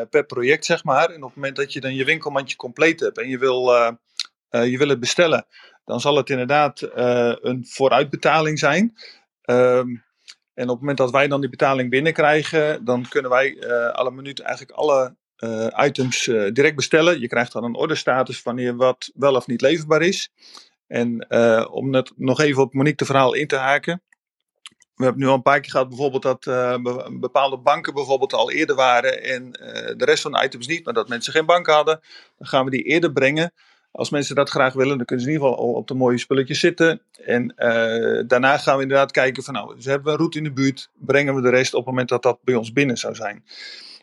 per project, zeg maar. En op het moment dat je dan je winkelmandje compleet hebt en je wil, je wil het bestellen, dan zal het inderdaad een vooruitbetaling zijn. Um, en op het moment dat wij dan die betaling binnenkrijgen, dan kunnen wij alle minuten eigenlijk alle uh, items uh, direct bestellen. Je krijgt dan een orderstatus wanneer wat wel of niet leverbaar is. En om net nog even op Monique de verhaal in te haken. We hebben nu al een paar keer gehad bijvoorbeeld dat bepaalde banken bijvoorbeeld al eerder waren en de rest van de items niet, maar dat mensen geen bank hadden. Dan gaan we die eerder brengen. Als mensen dat graag willen, dan kunnen ze in ieder geval al op de mooie spulletjes zitten. En daarna gaan we inderdaad kijken van nou, dus hebben we een route in de buurt, brengen we de rest op het moment dat dat bij ons binnen zou zijn.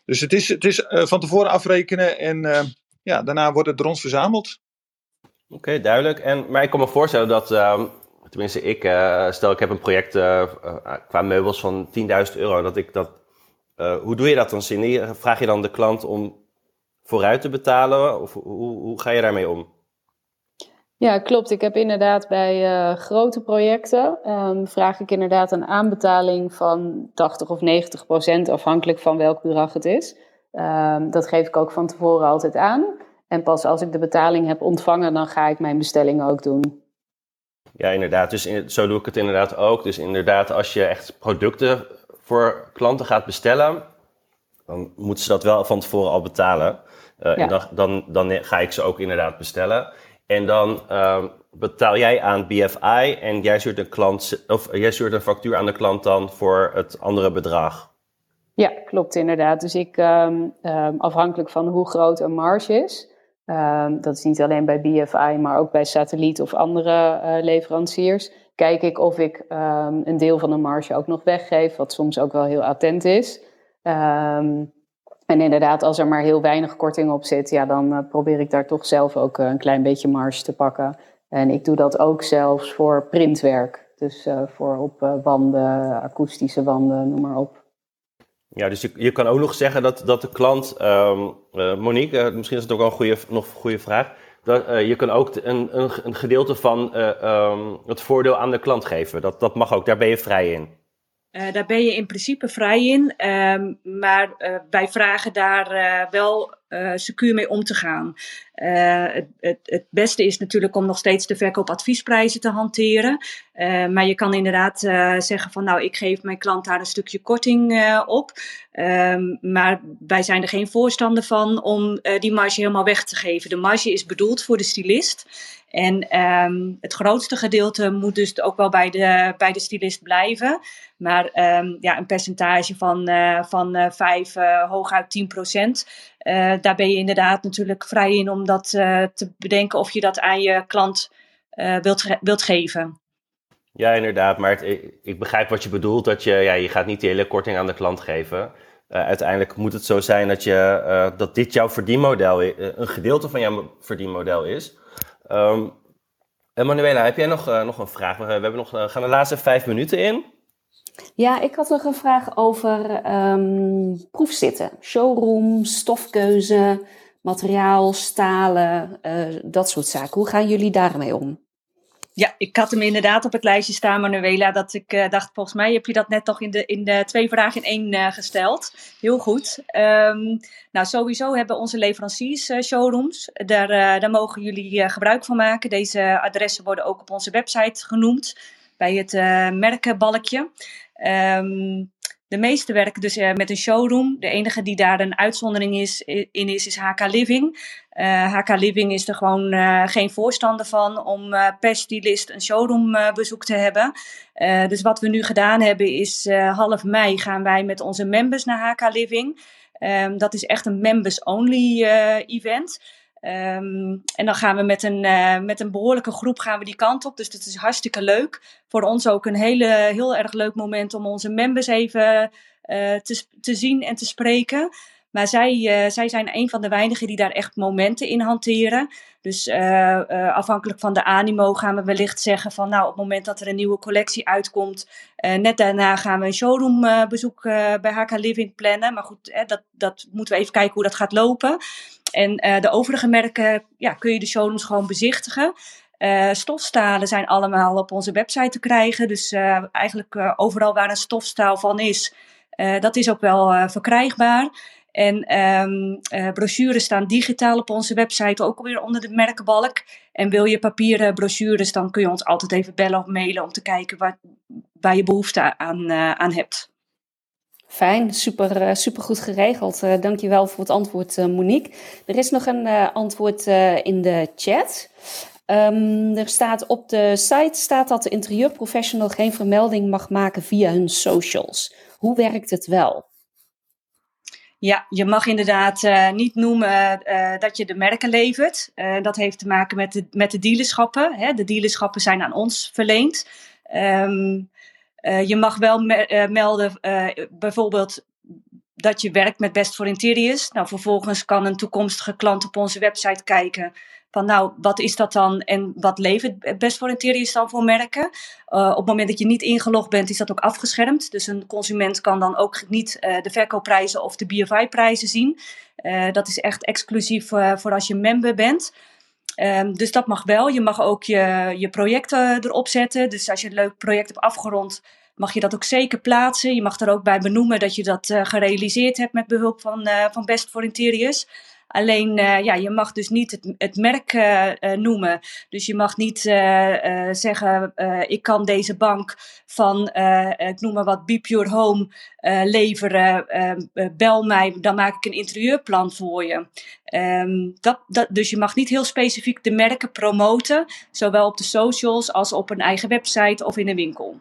Dus het is, het is uh, van tevoren afrekenen en uh, ja, daarna wordt het door ons verzameld. Oké, duidelijk. En, maar ik kan me voorstellen dat, ehm, tenminste ik, stel ik heb een project qua meubels van 10.000 euro, dat ik dat, hoe doe je dat dan, Cindy? Vraag je dan de klant om vooruit te betalen? Of hoe, hoe ga je daarmee om? Ja, klopt. Ik heb inderdaad bij uh, grote projecten um, vraag ik inderdaad een aanbetaling van 80 of 90 procent, afhankelijk van welk bedrag het is. Um, dat geef ik ook van tevoren altijd aan. En pas als ik de betaling heb ontvangen, dan ga ik mijn bestelling ook doen. Ja, inderdaad. Dus in, zo doe ik het inderdaad ook. Dus inderdaad, als je echt producten voor klanten gaat bestellen, dan moeten ze dat wel van tevoren al betalen. Uh, ja. En dan, dan, dan ga ik ze ook inderdaad bestellen. En dan uh, betaal jij aan BFI en jij stuurt een, klant, of jij stuurt een factuur aan de klant dan voor het andere bedrag. Ja, klopt inderdaad. Dus ik, um, um, afhankelijk van hoe groot een marge is, um, dat is niet alleen bij BFI, maar ook bij satelliet of andere uh, leveranciers, kijk ik of ik een deel van de marge ook nog weggeef, wat soms ook wel heel attent is. En inderdaad, als er maar heel weinig korting op zit, ja, dan uh, probeer ik daar toch zelf ook uh, een klein beetje marge te pakken. En ik doe dat ook zelfs voor printwerk. Dus uh, voor op wanden, akoestische wanden, noem maar op. Ja, dus je, je kan ook nog zeggen dat, dat de klant, um, Monique, misschien is het ook wel een goede, nog goede vraag. Dat, je kan ook een, een, een gedeelte van um, het voordeel aan de klant geven. Dat, dat mag ook, daar ben je vrij in. Uh, daar ben je in principe vrij in, um, maar uh, wij vragen daar uh, wel secuur mee om te gaan. Het, het, het, beste is natuurlijk om nog steeds de verkoopadviesprijzen te hanteren. maar je kan inderdaad zeggen van nou, ik geef mijn klant daar een stukje korting op. Um, maar wij zijn er geen voorstander van om die marge helemaal weg te geven. De marge is bedoeld voor de stylist. En um, het grootste gedeelte moet dus ook wel bij de, bij de stylist blijven. Maar um, ja, een percentage van, uh, van uh, 5, uh, hooguit 10 procent. Uh, daar ben je inderdaad natuurlijk vrij in om dat te bedenken of je dat aan je klant wilt, wilt geven. Ja, inderdaad. Maar het, ik, ik, begrijp wat je bedoelt. Dat je, ja, je gaat niet de hele korting aan de klant geven. uiteindelijk moet het zo zijn dat, je, dat dit jouw verdienmodel, een gedeelte van jouw verdienmodel is. Um, Manuela, heb jij nog, uh, nog een vraag? We, hebben nog, uh, gaan de laatste vijf minuten in. Ja, ik had nog een vraag over um, proefzitten. Showroom, stofkeuze, materiaal, stalen, uh, dat soort zaken. Hoe gaan jullie daarmee om? Ja, ik had hem inderdaad op het lijstje staan, Manuela. Dat ik uh, dacht, volgens mij heb je dat net toch in de, in de twee vragen in één uh, gesteld. Heel goed. Um, nou, sowieso hebben onze leveranciers uh, showrooms. Daar, daar mogen jullie gebruik van maken. Deze adressen worden ook op onze website genoemd. Bij het merkenbalkje. Um, de meeste werken dus uh, met een showroom. De enige die daar een uitzondering is, in is, is HK Living. Uh, eh, HK Living is er gewoon uh, geen voorstander van om per stylist een showroombezoek te hebben. dus wat we nu gedaan hebben is half mei gaan wij met onze members naar HK Living. Um, dat is echt een members-only event. Um, en dan gaan we met een, uh, met een behoorlijke groep gaan we die kant op. Dus dat is hartstikke leuk. Voor ons ook een hele, heel erg leuk moment om onze members even uh, te, te zien en te spreken. Maar zij, uh, zij zijn een van de weinigen die daar echt momenten in hanteren. Dus afhankelijk van de animo gaan we wellicht zeggen van nou op het moment dat er een nieuwe collectie uitkomt, net daarna gaan we een showroombezoek bij HK Living plannen. Maar goed, dat, dat moeten we even kijken hoe dat gaat lopen. En de overige merken ja, kun je de showrooms gewoon bezichtigen. stofstalen zijn allemaal op onze website te krijgen. Dus eigenlijk overal waar een stofstaal van is, dat is ook wel verkrijgbaar. En uh, brochures staan digitaal op onze website, ook alweer onder de merkenbalk. En wil je papieren brochures, dan kun je ons altijd even bellen of mailen om te kijken waar, waar je behoefte aan, aan hebt. Fijn, super, uh, super goed geregeld. Uh, dankjewel voor het antwoord, uh, Monique. Er is nog een antwoord in de chat. Um, er staat op de site staat dat de interieurprofessional geen vermelding mag maken via hun socials. Hoe werkt het wel? Ja, je mag inderdaad niet noemen dat je de merken levert. Dat heeft te maken met de, met de dealerschappen. Hè. De dealerschappen zijn aan ons verleend. Um, je mag wel me melden bijvoorbeeld dat je werkt met Best for Interiors. Nou, vervolgens kan een toekomstige klant op onze website kijken van nou, wat is dat dan en wat levert Best for Interiors dan voor merken? Op het moment dat je niet ingelogd bent, is dat ook afgeschermd. Dus een consument kan dan ook niet de verkoopprijzen of de BFI-prijzen zien. Dat is echt exclusief voor als je member bent. Um, dus dat mag wel. Je mag ook je, je projecten erop zetten. Dus als je een leuk project hebt afgerond, mag je dat ook zeker plaatsen. Je mag er ook bij benoemen dat je dat gerealiseerd hebt met behulp van, van Best for Interiors. Alleen, uh, ja, je mag dus niet het, het merk uh, uh, noemen. Dus je mag niet zeggen, ik kan deze bank van, ik noem maar wat, Be Pure Home leveren. bel mij, dan maak ik een interieurplan voor je. Um, dat, dat, dus je mag niet heel specifiek de merken promoten, zowel op de socials als op een eigen website of in een winkel.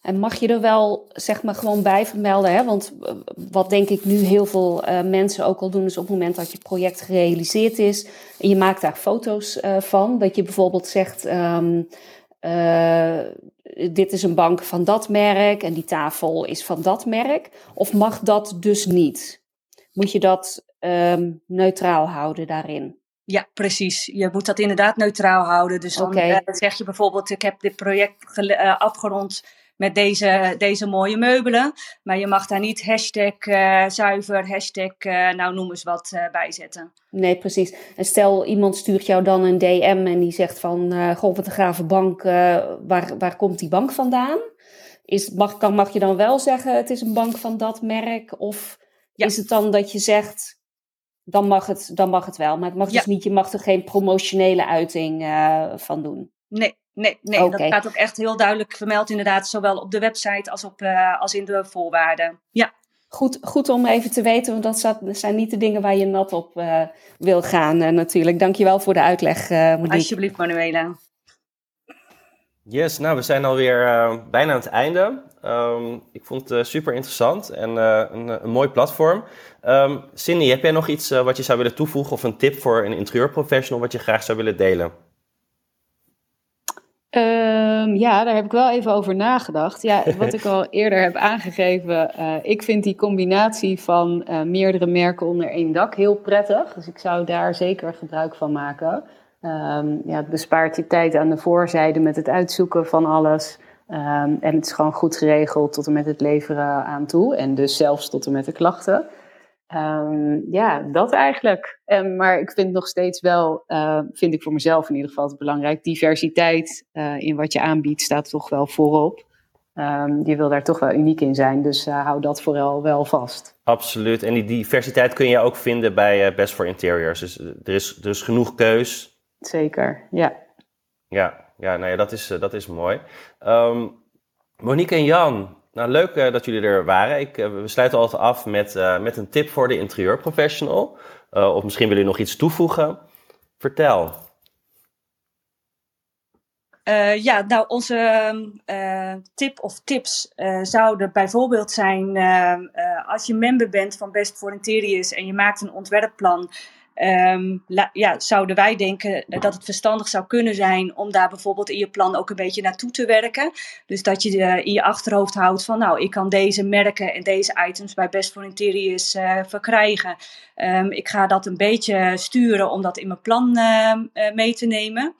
En mag je er wel, zeg maar, gewoon bij vermelden? Hè? Want eh, wat denk ik nu heel veel uh, mensen ook al doen, is op het moment dat je project gerealiseerd is en je maakt daar foto's uh, van, dat je bijvoorbeeld zegt: um, Dit is een bank van dat merk en die tafel is van dat merk. Of mag dat dus niet? Moet je dat um, neutraal houden daarin? Ja, precies. Je moet dat inderdaad neutraal houden. Dus dan okay. zeg je bijvoorbeeld: Ik heb dit project afgerond met deze, deze mooie meubelen. Maar je mag daar niet hashtag uh, zuiver, hashtag uh, nou noem eens wat uh, bij zetten. Nee, precies. En stel iemand stuurt jou dan een DM en die zegt van... Goh, wat een gave bank, waar, waar komt die bank vandaan? Is, mag, kan, mag je dan wel zeggen het is een bank van dat merk? Of ja. is het dan dat je zegt... Dan mag, het, dan mag het wel, maar het mag dus niet, je mag er geen promotionele uiting van doen. Nee, Nee, nee okay. dat staat ook echt heel duidelijk vermeld inderdaad, zowel op de website als, op, uh, als in de voorwaarden. Ja. Goed, goed om even te weten, want dat zijn niet de dingen waar je nat op uh, wil gaan uh, natuurlijk. Dankjewel voor de uitleg, Monique. Alsjeblieft, Manuela. Yes, nou we zijn alweer bijna aan het einde. Um, ik vond het super interessant en een, een, mooi platform. Um, Cindy, heb jij nog iets wat je zou willen toevoegen of een tip voor een interieurprofessional wat je graag zou willen delen? Um, ja, daar heb ik wel even over nagedacht. Ja, wat ik al eerder heb aangegeven, uh, ik vind die combinatie van uh, meerdere merken onder één dak heel prettig. Dus ik zou daar zeker gebruik van maken. Um, ja, het bespaart je tijd aan de voorzijde met het uitzoeken van alles. Um, en het is gewoon goed geregeld tot en met het leveren aan toe. En dus zelfs tot en met de klachten. Um, ja, dat eigenlijk. Um, maar ik vind nog steeds wel, uh, vind ik voor mezelf in ieder geval het belangrijk, diversiteit uh, in wat je aanbiedt staat toch wel voorop. Um, je wil daar toch wel uniek in zijn, dus uh, hou dat vooral wel vast. Absoluut, en die diversiteit kun je ook vinden bij Best for Interiors. Dus er is, er is genoeg keus. Zeker, ja. Ja, ja, nou ja dat, is, dat is mooi. Monique en Jan, nou, leuk uh, dat jullie er waren. Ik, uh, we sluiten altijd af met, uh, met een tip voor de interieurprofessional. of misschien willen jullie nog iets toevoegen. Vertel. ja, nou, onze tip of tips zouden bijvoorbeeld zijn: als je member bent van Best for Interiors en je maakt een ontwerpplan ehm, ja, zouden wij denken dat het verstandig zou kunnen zijn om daar bijvoorbeeld in je plan ook een beetje naartoe te werken. Dus dat je in je achterhoofd houdt van nou, ik kan deze merken en deze items bij Best for Interiors verkrijgen. Um, ik ga dat een beetje sturen om dat in mijn plan mee te nemen.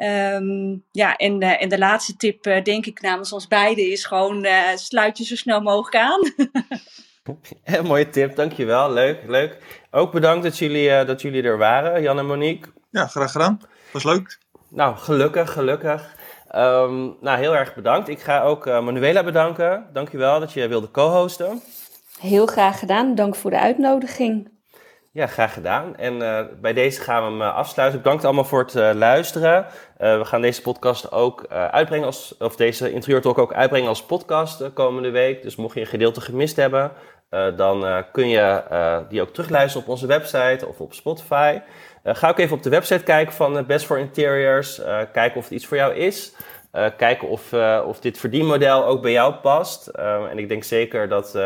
Um, ja, en, en de laatste tip, denk ik, namens ons beiden is gewoon uh, sluit je zo snel mogelijk aan. Een mooie tip, dankjewel. Leuk, leuk. Ook bedankt dat jullie, dat jullie er waren, Jan en Monique. Ja, graag gedaan. Was leuk. Nou, gelukkig, gelukkig. Um, nou, heel erg bedankt. Ik ga ook Manuela bedanken. Dankjewel dat je wilde co-hosten. Heel graag gedaan. Dank voor de uitnodiging. Ja, graag gedaan. En uh, bij deze gaan we hem uh, afsluiten. Bedankt allemaal voor het uh, luisteren. we gaan deze podcast ook uitbrengen als, of deze interieurtalk ook uitbrengen als podcast de komende week. Dus mocht je een gedeelte gemist hebben, dan kun je die ook terugluisteren op onze website of op Spotify. ga ook even op de website kijken van Best for Interiors. kijken of het iets voor jou is. kijken of, of dit verdienmodel ook bij jou past. en ik denk zeker dat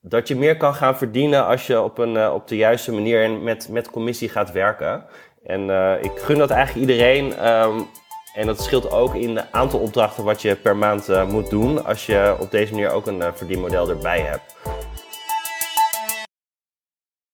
dat je meer kan gaan verdienen als je op, een, op de juiste manier en met, met commissie gaat werken. En ik gun dat eigenlijk iedereen. Um, en dat scheelt ook in het aantal opdrachten wat je per maand uh, moet doen. Als je op deze manier ook een verdienmodel erbij hebt.